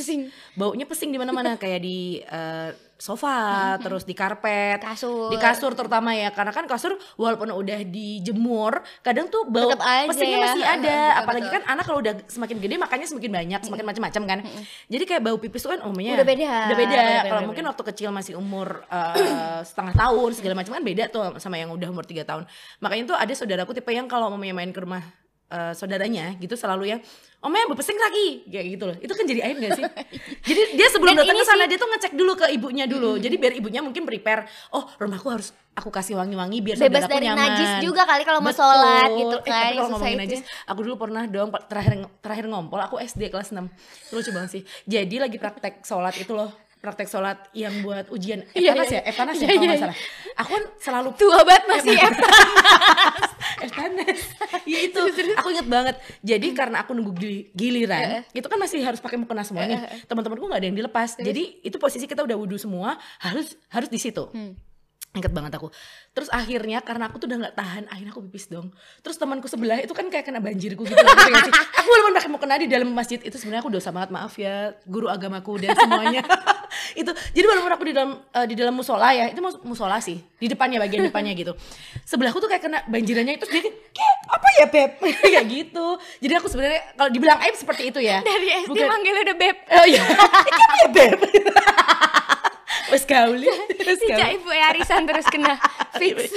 Speaker 2: baunya pesing di mana-mana kayak di uh, sofa terus di karpet
Speaker 1: Kasur.
Speaker 2: di kasur terutama ya. Karena kan kasur walaupun udah dijemur kadang tuh bau pesingnya
Speaker 1: ya.
Speaker 2: masih ada.
Speaker 1: Betul,
Speaker 2: apalagi
Speaker 1: betul.
Speaker 2: kan anak kalau udah semakin gede makannya semakin banyak semakin macam-macam kan. Jadi kayak bau pipis tuh kan umumnya
Speaker 1: Udah beda.
Speaker 2: udah beda. Kalau mungkin waktu kecil masih umur uh, setengah tahun segala macam kan beda tuh sama yang udah umur tiga tahun. Makanya tuh ada saudaraku tipe yang kalau mamanya main ke rumah eh, saudaranya gitu selalu yang Omnya bepesing lagi kayak gitu loh. Itu kan jadi aib gak sih? jadi dia sebelum
Speaker 1: Dan
Speaker 2: datang ke sana dia tuh ngecek dulu ke ibunya dulu. Jadi biar ibunya mungkin prepare, oh rumahku harus aku kasih wangi-wangi biar
Speaker 1: Bebas dari
Speaker 2: nyaman.
Speaker 1: najis juga kali kalau mau
Speaker 2: Betul.
Speaker 1: sholat gitu
Speaker 2: Eh,
Speaker 1: kan,
Speaker 2: tapi kalau
Speaker 1: susah
Speaker 2: ngomongin najis, aku dulu pernah dong terakhir terakhir ngompol aku SD kelas 6. Lucu banget sih. Jadi lagi praktek sholat itu loh praktek sholat yang buat ujian Eptanas
Speaker 1: iya.
Speaker 2: ya, Eptanas ya
Speaker 1: Iya,
Speaker 2: kalau
Speaker 1: iya,
Speaker 2: salah. Aku kan selalu
Speaker 1: Tua banget masih
Speaker 2: Eptanas. ya itu, aku inget banget. Jadi karena aku nunggu gili- giliran, itu kan masih harus pakai mukena semua nih. Teman-temanku nggak ada yang dilepas. Jadi itu posisi kita udah wudhu semua, harus harus di situ. Ingat banget aku. Terus akhirnya karena aku tuh udah nggak tahan, akhirnya aku pipis dong. Terus temanku sebelah itu kan kayak kena banjirku gitu. aku walaupun pakai mukena di dalam masjid. Itu sebenarnya aku dosa banget maaf ya guru agamaku dan semuanya. itu jadi walaupun aku di dalam eh, di dalam musola ya. Itu mus- musola sih. Di depannya bagian depannya gitu. Sebelahku tuh kayak kena banjirannya itu jadi kayak apa ya beb? Kayak gitu. Jadi aku sebenarnya kalau dibilang aib seperti itu ya.
Speaker 1: Dari SD
Speaker 2: Bukan-
Speaker 1: manggil udah beb.
Speaker 2: oh iya. Ya beb wes gauli wes gauli
Speaker 1: Ibu Arisan terus kena fix.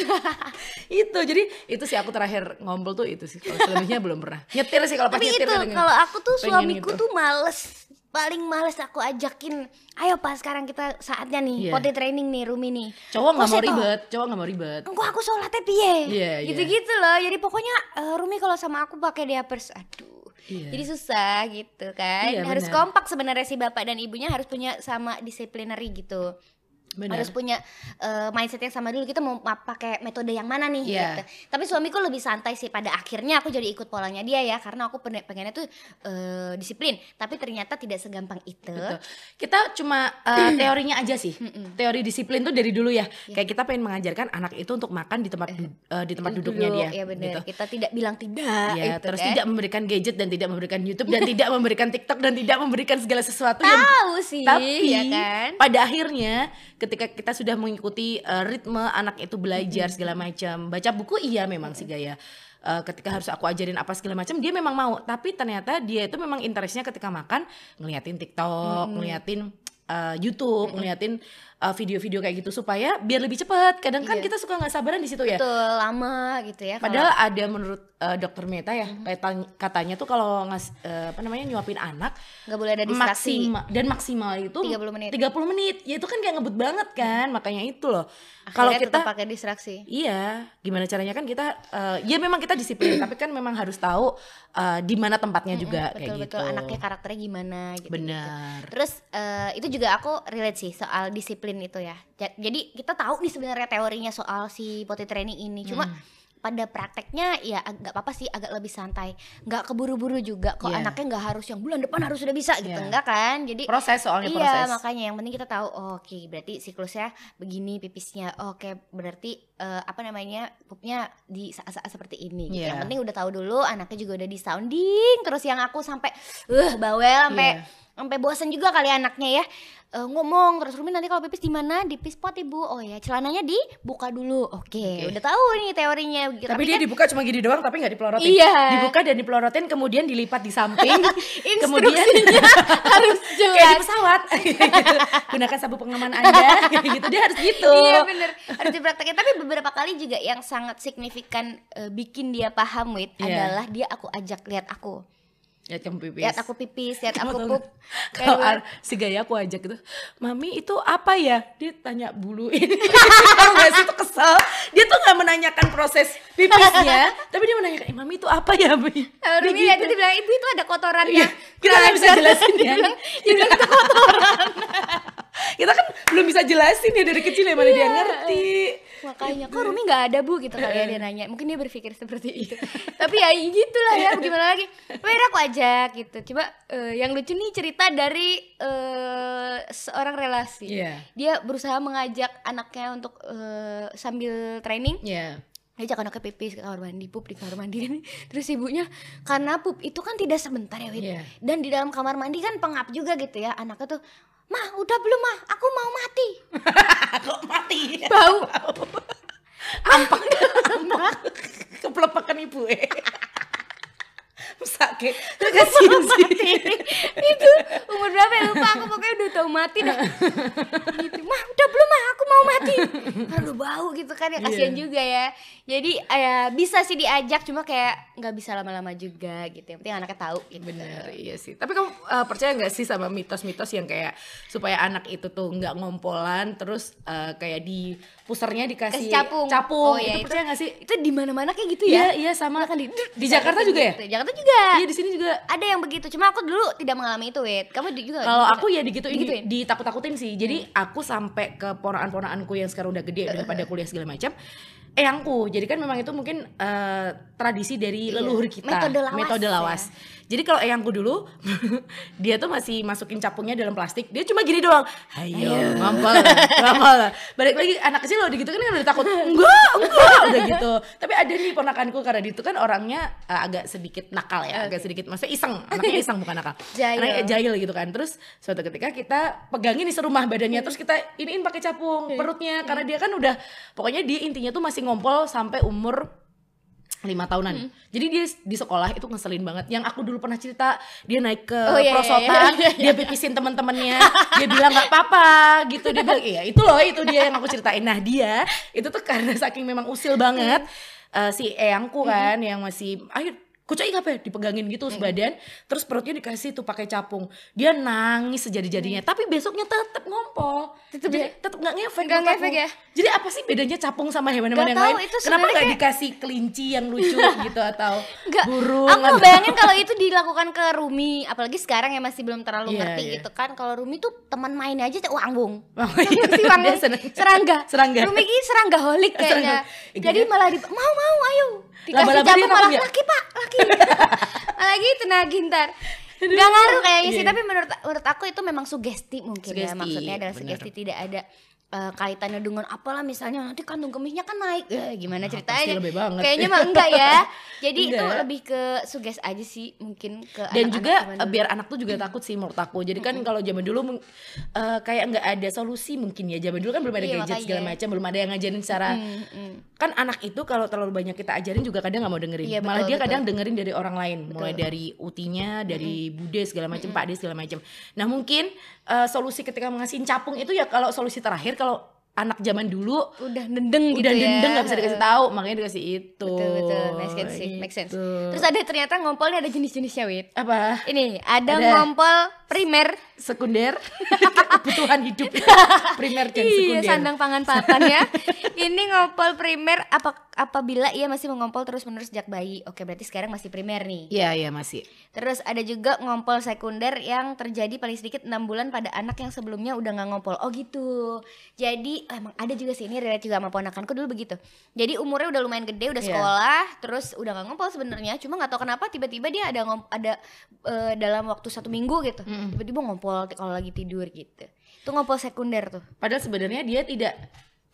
Speaker 2: itu jadi itu sih aku terakhir ngompol tuh itu sih. Kalau selebihnya belum pernah. Nyetir sih kalau pas
Speaker 1: Tapi
Speaker 2: nyetir
Speaker 1: itu kalau aku tuh suamiku
Speaker 2: gitu.
Speaker 1: tuh males. Paling males aku ajakin ayo pak sekarang kita saatnya nih
Speaker 2: Iya.
Speaker 1: potty training nih Rumi nih.
Speaker 2: Cowok nggak mau ribet cowok nggak mau ribet.
Speaker 1: Engkau aku sholatnya piye?
Speaker 2: Iya, iya.
Speaker 1: gitu-gitu loh. Jadi pokoknya eh, Rumi kalau sama aku pakai diapers aduh
Speaker 2: Iya.
Speaker 1: jadi susah gitu kan
Speaker 2: Iya,
Speaker 1: harus
Speaker 2: benar.
Speaker 1: kompak sebenarnya si bapak dan ibunya harus punya sama disciplinary gitu
Speaker 2: Benar.
Speaker 1: harus punya eh, mindset yang sama dulu kita mau ma- pakai metode yang mana nih
Speaker 2: Iya.
Speaker 1: gitu. tapi suamiku lebih santai sih pada akhirnya aku jadi ikut polanya dia ya karena aku pengen pengennya tuh eh, disiplin tapi ternyata tidak segampang itu
Speaker 2: Betul. Kita cuma uh, teorinya aja sih. Teori disiplin tuh dari dulu ya. Kayak kita pengen mengajarkan anak itu untuk makan di tempat uh, di tempat duduknya dia.
Speaker 1: ya benar
Speaker 2: gitu.
Speaker 1: kita tidak bilang tidak
Speaker 2: Ya,
Speaker 1: itu
Speaker 2: terus
Speaker 1: kan.
Speaker 2: tidak memberikan gadget dan tidak memberikan YouTube dan tidak memberikan TikTok dan tidak memberikan segala sesuatu yang
Speaker 1: tahu sih
Speaker 2: tapi
Speaker 1: ya kan
Speaker 2: pada akhirnya ketika kita sudah mengikuti uh, ritme anak itu belajar segala macam, baca buku iya memang sih gaya. Uh, ketika harus aku ajarin apa segala macam dia memang mau, tapi ternyata dia itu memang interestnya ketika makan ngeliatin TikTok, ngeliatin uh, YouTube, ngeliatin uh, video-video kayak gitu supaya biar lebih cepat. Kadang kan
Speaker 1: Iya.
Speaker 2: kita suka nggak sabaran di situ ya.
Speaker 1: betul lama gitu ya kalau-
Speaker 2: Padahal ada menurut uh, dokter Meta ya, kayak tany- katanya tuh kalau ngas uh, apa namanya nyuapin anak
Speaker 1: nggak boleh ada distraksi
Speaker 2: maksimal dan maksimal itu
Speaker 1: 30 menit.
Speaker 2: 30 menit. Ya itu kan kayak ngebut banget kan, makanya itu loh. Kalau kita
Speaker 1: pakai distraksi
Speaker 2: Iya, gimana caranya kan kita uh, ya memang kita disiplin, tapi kan memang harus tahu uh, di mana tempatnya juga kayak
Speaker 1: betul
Speaker 2: gitu.
Speaker 1: betul anaknya karakternya gimana gitu
Speaker 2: Benar.
Speaker 1: Terus eh, itu juga aku relate sih soal disiplin itu ya. Ja- Jadi kita tahu nih sebenarnya teorinya soal si potty training ini. Cuma
Speaker 2: Hmm.
Speaker 1: pada prakteknya ya agak apa-apa sih agak lebih santai. Nggak keburu-buru juga. Kok
Speaker 2: Iya.
Speaker 1: anaknya nggak harus yang bulan depan harus sudah bisa gitu.
Speaker 2: Iya.
Speaker 1: Enggak kan? Jadi
Speaker 2: Proses soalnya
Speaker 1: iya,
Speaker 2: proses.
Speaker 1: makanya yang penting kita tahu oh, oke berarti siklusnya begini pipisnya. Oke, berarti eh, apa namanya? pupnya di saat-saat seperti ini gitu.
Speaker 2: Iya.
Speaker 1: Yang penting udah tahu dulu, anaknya juga udah di sounding terus yang aku sampai eh bawel sampai
Speaker 2: Iya.
Speaker 1: Sampai bosan juga kali anaknya ya Eh, ngomong terus Rumi nanti kalau pipis di mana di pispot ibu oh ya celananya dibuka dulu oke
Speaker 2: Oke.
Speaker 1: udah tahu nih teorinya gitu
Speaker 2: Tapi, dia
Speaker 1: kan
Speaker 2: dibuka cuma gini doang tapi nggak dipelorotin.
Speaker 1: Iya.
Speaker 2: Dibuka dan dipelorotin kemudian dilipat di samping. Kemudian
Speaker 1: harus
Speaker 2: kayak di
Speaker 1: jelas
Speaker 2: pesawat. Gunakan sabuk pengaman Anda gitu. Dia harus gitu.
Speaker 1: iya bener harus dipraktekin tapi beberapa kali juga yang sangat signifikan eh, bikin dia paham wit
Speaker 2: Iya.
Speaker 1: adalah dia aku ajak lihat aku
Speaker 2: Lihat kamu pipis.
Speaker 1: lihat aku pipis lihat aku pup?
Speaker 2: Kalau si gaya aku ajak gitu, Mami itu apa ya? Dia tanya bulu ini. Tahu nggak sih itu kesel. Dia tuh nggak menanyakan proses pipisnya, tapi dia menanyakan, eh, Mami itu apa ya?
Speaker 1: Eh, Rumi lihat dia bilang ibu itu ada kotorannya
Speaker 2: Iya, kita nggak bisa jelasin
Speaker 1: dia
Speaker 2: ya.
Speaker 1: bilang, dia bilang itu kotoran
Speaker 2: Kita kan belum bisa jelasin ya dari kecil ya mana dia
Speaker 1: Iya.
Speaker 2: ngerti.
Speaker 1: Makanya kok Rumi nggak ada bu? Gitu kali ya dia nanya. Mungkin dia berpikir seperti itu. Tapi ya gitulah ya gimana lagi? Wih aku ajak gitu. Coba eh, yang lucu nih cerita dari eh, seorang relasi.
Speaker 2: Iya.
Speaker 1: dia berusaha mengajak anaknya untuk eh, sambil training.
Speaker 2: Iya.
Speaker 1: Dia anaknya pipis ke kamar mandi pup di kamar mandi terus ibunya karena pup itu kan tidak sebentar ya Wid
Speaker 2: Iya.
Speaker 1: dan di dalam kamar mandi kan pengap juga gitu ya anaknya tuh mah udah belum mah aku mau mati
Speaker 2: Kok mati?
Speaker 1: bau
Speaker 2: Ampak. Ampak. Kepelepakan ibu eh. Sakit. Kasihan sih.
Speaker 1: itu umur berapa ya lupa aku pokoknya udah tahu mati dah gitu mah udah belum mah aku mau mati aduh bau gitu kan ya kasihan
Speaker 2: Iya.
Speaker 1: juga ya Jadi ya bisa sih diajak cuma kayak nggak bisa lama-lama juga gitu. Yang penting anaknya tahu gitu.
Speaker 2: Bener, iya sih. Tapi kamu uh, percaya nggak sih sama mitos-mitos yang kayak supaya anak itu tuh nggak ngompolan, terus uh, kayak di pusernya dikasih
Speaker 1: Kasih capung.
Speaker 2: capung.
Speaker 1: Oh, iya,
Speaker 2: itu
Speaker 1: itu-
Speaker 2: percaya nggak sih?
Speaker 1: Itu di mana-mana kayak gitu
Speaker 2: Iya,
Speaker 1: ya.
Speaker 2: iya sama.
Speaker 1: Kan di,
Speaker 2: Di Jakarta juga ya?
Speaker 1: Gitu. Jakarta juga.
Speaker 2: Iya di sini juga.
Speaker 1: Ada yang begitu. Cuma aku dulu tidak mengalami itu, Wit. Kamu juga
Speaker 2: Kalau aku ya digituin,
Speaker 1: Digituin? Hmm.
Speaker 2: ditakut-takutin sih. Jadi aku sampai ke ponakan-ponakanku yang sekarang udah gede udah pada kuliah segala macam. Eyangku, jadi kan memang itu mungkin eh, tradisi dari
Speaker 1: Iya.
Speaker 2: leluhur kita,
Speaker 1: Metode lawas
Speaker 2: metode
Speaker 1: ya.
Speaker 2: lawas. Jadi kalau eyangku dulu, dia tuh masih masukin capungnya dalam plastik, dia cuma gini doang, ayo, ngampal, ngampal. Balik lagi anak kecil loh, gitu kan udah takut, enggak, enggak, udah gitu. Tapi ada nih ponakanku karena dia itu kan orangnya eh, agak sedikit nakal ya, agak sedikit, maksudnya iseng, anaknya iseng bukan nakal,
Speaker 1: Jahil.
Speaker 2: Anaknya jahil gitu kan. Terus suatu ketika kita pegangin di serumah badannya, terus kita iniin pakai capung perutnya, karena dia kan udah, pokoknya dia intinya tuh masih ngompol sampai umur lima tahunan.
Speaker 1: Hmm.
Speaker 2: Jadi dia di sekolah itu ngeselin banget. Yang aku dulu pernah cerita, dia naik ke
Speaker 1: Oh, iya, iya,
Speaker 2: prosotan,
Speaker 1: iya, iya,
Speaker 2: dia pipisin teman-temannya, dia bilang nggak apa-apa gitu. Dia bilang iya itu loh itu dia yang aku ceritain. Nah dia itu tuh karena saking memang usil banget eh, si eyangku
Speaker 1: Hmm.
Speaker 2: kan yang masih ayo kucai apa ya dipegangin gitu
Speaker 1: Hmm.
Speaker 2: sebadan terus perutnya dikasih tuh pakai capung dia nangis sejadi-jadinya tapi besoknya tetap ngompol
Speaker 1: Tetep
Speaker 2: jadi
Speaker 1: ya?
Speaker 2: tetap nggak ngefek
Speaker 1: Nggak ngefek ya?
Speaker 2: jadi apa sih bedanya capung sama hewan-hewan yang
Speaker 1: tahu,
Speaker 2: lain
Speaker 1: itu
Speaker 2: kenapa nggak
Speaker 1: kayak-
Speaker 2: dikasih kelinci yang lucu gitu atau
Speaker 1: Enggak,
Speaker 2: burung
Speaker 1: aku
Speaker 2: atau-
Speaker 1: bayangin kalau itu dilakukan ke Rumi, apalagi sekarang yang masih belum terlalu
Speaker 2: Iya,
Speaker 1: ngerti
Speaker 2: iya.
Speaker 1: gitu kan. Kalau Rumi tuh teman main aja tuh wanggung.
Speaker 2: Oh, iya.
Speaker 1: si wanggung serangga.
Speaker 2: Serangga.
Speaker 1: Rumi ini serangga holik kayaknya.
Speaker 2: Serangga.
Speaker 1: Jadi
Speaker 2: Iya.
Speaker 1: malah di mau mau ayo. Dikasih capung malah
Speaker 2: ya?
Speaker 1: laki pak laki. malah gitu nah gintar. Gak ngaruh kayaknya sih,
Speaker 2: Iya.
Speaker 1: tapi menurut menurut aku itu memang sugesti mungkin ya
Speaker 2: Sugesti,
Speaker 1: maksudnya adalah
Speaker 2: benar.
Speaker 1: sugesti tidak ada eh, kaitannya dengan apalah misalnya nanti kandung kemihnya kan naik Eh, gimana
Speaker 2: Ah,
Speaker 1: ceritanya
Speaker 2: lebih banget.
Speaker 1: kayaknya mah enggak ya jadi itu
Speaker 2: Enggak.
Speaker 1: lebih ke suges aja sih mungkin ke
Speaker 2: dan
Speaker 1: anak-anak
Speaker 2: juga
Speaker 1: zaman
Speaker 2: eh,
Speaker 1: dulu.
Speaker 2: biar anak tuh juga takut sih menurut aku jadi kan kalau zaman dulu eh, kayak nggak ada solusi mungkin ya zaman dulu kan belum ada
Speaker 1: Iya,
Speaker 2: gadget segala
Speaker 1: makanya.
Speaker 2: macam belum ada yang ngajarin secara
Speaker 1: Hmm, hmm.
Speaker 2: kan anak itu kalau terlalu banyak kita ajarin juga kadang nggak mau dengerin
Speaker 1: Iya,
Speaker 2: malah
Speaker 1: betul,
Speaker 2: dia
Speaker 1: betul.
Speaker 2: kadang dengerin dari orang lain mulai dari utinya dari bude segala macam pak de segala macam nah mungkin eh, solusi ketika mengasih capung itu ya kalau solusi terakhir kalau anak zaman dulu
Speaker 1: udah dendeng gitu
Speaker 2: udah
Speaker 1: ya.
Speaker 2: dendeng nggak bisa dikasih tahu makanya dikasih itu.
Speaker 1: Betul betul. Make sense sih make sense.
Speaker 2: Gitu.
Speaker 1: terus ada ternyata ngompolnya ada jenis-jenisnya wit
Speaker 2: apa?
Speaker 1: Ini ada,
Speaker 2: Ada.
Speaker 1: ngompol primer
Speaker 2: sekunder kebutuhan hidup primer dan
Speaker 1: Iya,
Speaker 2: sekunder
Speaker 1: sandang pangan papan ya. Ini ngompol primer apa apabila ia masih mengompol terus menerus sejak bayi. Oke, berarti sekarang masih primer nih.
Speaker 2: Iya iya masih
Speaker 1: Terus ada juga ngompol sekunder yang terjadi paling sedikit enam bulan pada anak yang sebelumnya udah nggak ngompol. Oh gitu. Jadi oh, emang ada juga sih ini relate juga sama ponakanku dulu begitu. Jadi umurnya udah lumayan gede, udah
Speaker 2: Iya.
Speaker 1: sekolah, terus udah nggak ngompol sebenarnya. Cuma nggak tahu kenapa tiba-tiba dia ada ngom- ada eh, dalam waktu satu minggu gitu.
Speaker 2: Mm-mm.
Speaker 1: Tiba-tiba ngompol kalau lagi tidur gitu. Itu ngompol sekunder tuh.
Speaker 2: padahal sebenarnya dia tidak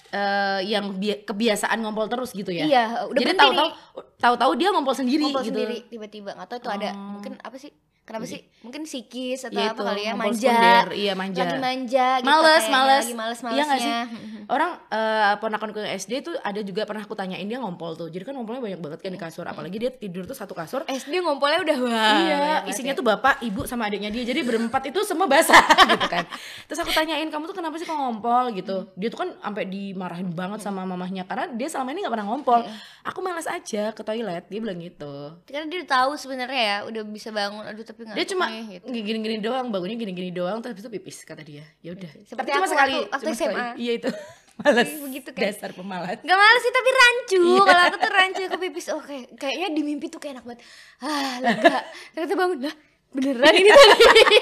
Speaker 2: eh, yang bi- kebiasaan ngompol terus gitu ya
Speaker 1: Iya, udah
Speaker 2: jadi tahu-tahu tahu-tahu dia ngompol sendiri
Speaker 1: ngompol
Speaker 2: gitu
Speaker 1: sendiri tiba-tiba nggak tahu itu ada
Speaker 2: Oh.
Speaker 1: mungkin apa sih kenapa sih mungkin psikis atau
Speaker 2: Iya
Speaker 1: apa
Speaker 2: itu,
Speaker 1: kali ya manja
Speaker 2: sekunder. iya manja
Speaker 1: lagi manja gitu
Speaker 2: males males
Speaker 1: lagi males
Speaker 2: iya nggak sih orang eh ponakanku yang SD tuh ada juga pernah aku tanyain dia ngompol tuh jadi kan ngompolnya banyak banget kan di kasur apalagi dia tidur tuh satu kasur
Speaker 1: SD ngompolinya udah wah
Speaker 2: iya, isinya
Speaker 1: ya.
Speaker 2: tuh bapak, ibu sama adiknya dia. Jadi berempat itu semua basah gitu kan. Terus aku tanyain, "Kamu tuh kenapa sih kok ngompol?" gitu. Dia tuh kan sampai dimarahin banget sama mamahnya karena dia selama ini nggak pernah ngompol. Aku malas aja ke toilet, dia bilang gitu.
Speaker 1: karena dia udah tahu sebenarnya ya udah bisa bangun aduh tapi nggak
Speaker 2: Dia cuma
Speaker 1: gitu.
Speaker 2: gini-gini doang, bangunnya gini-gini doang, terus itu pipis kata dia. Ya udah.
Speaker 1: Seperti
Speaker 2: Tapi cuma
Speaker 1: aku
Speaker 2: sekali,
Speaker 1: waktu- waktu
Speaker 2: cuma sekali.
Speaker 1: SMA.
Speaker 2: Iya itu. Malas.
Speaker 1: Iya, begitu kan.
Speaker 2: Dasar pemalas.
Speaker 1: Gak males sih tapi rancu
Speaker 2: Iya.
Speaker 1: Kalau aku tuh rancu aku pipis Oh kayak, kayaknya di mimpi tuh kayak enak banget Ah lega Ternyata bangun Lah beneran ini tadi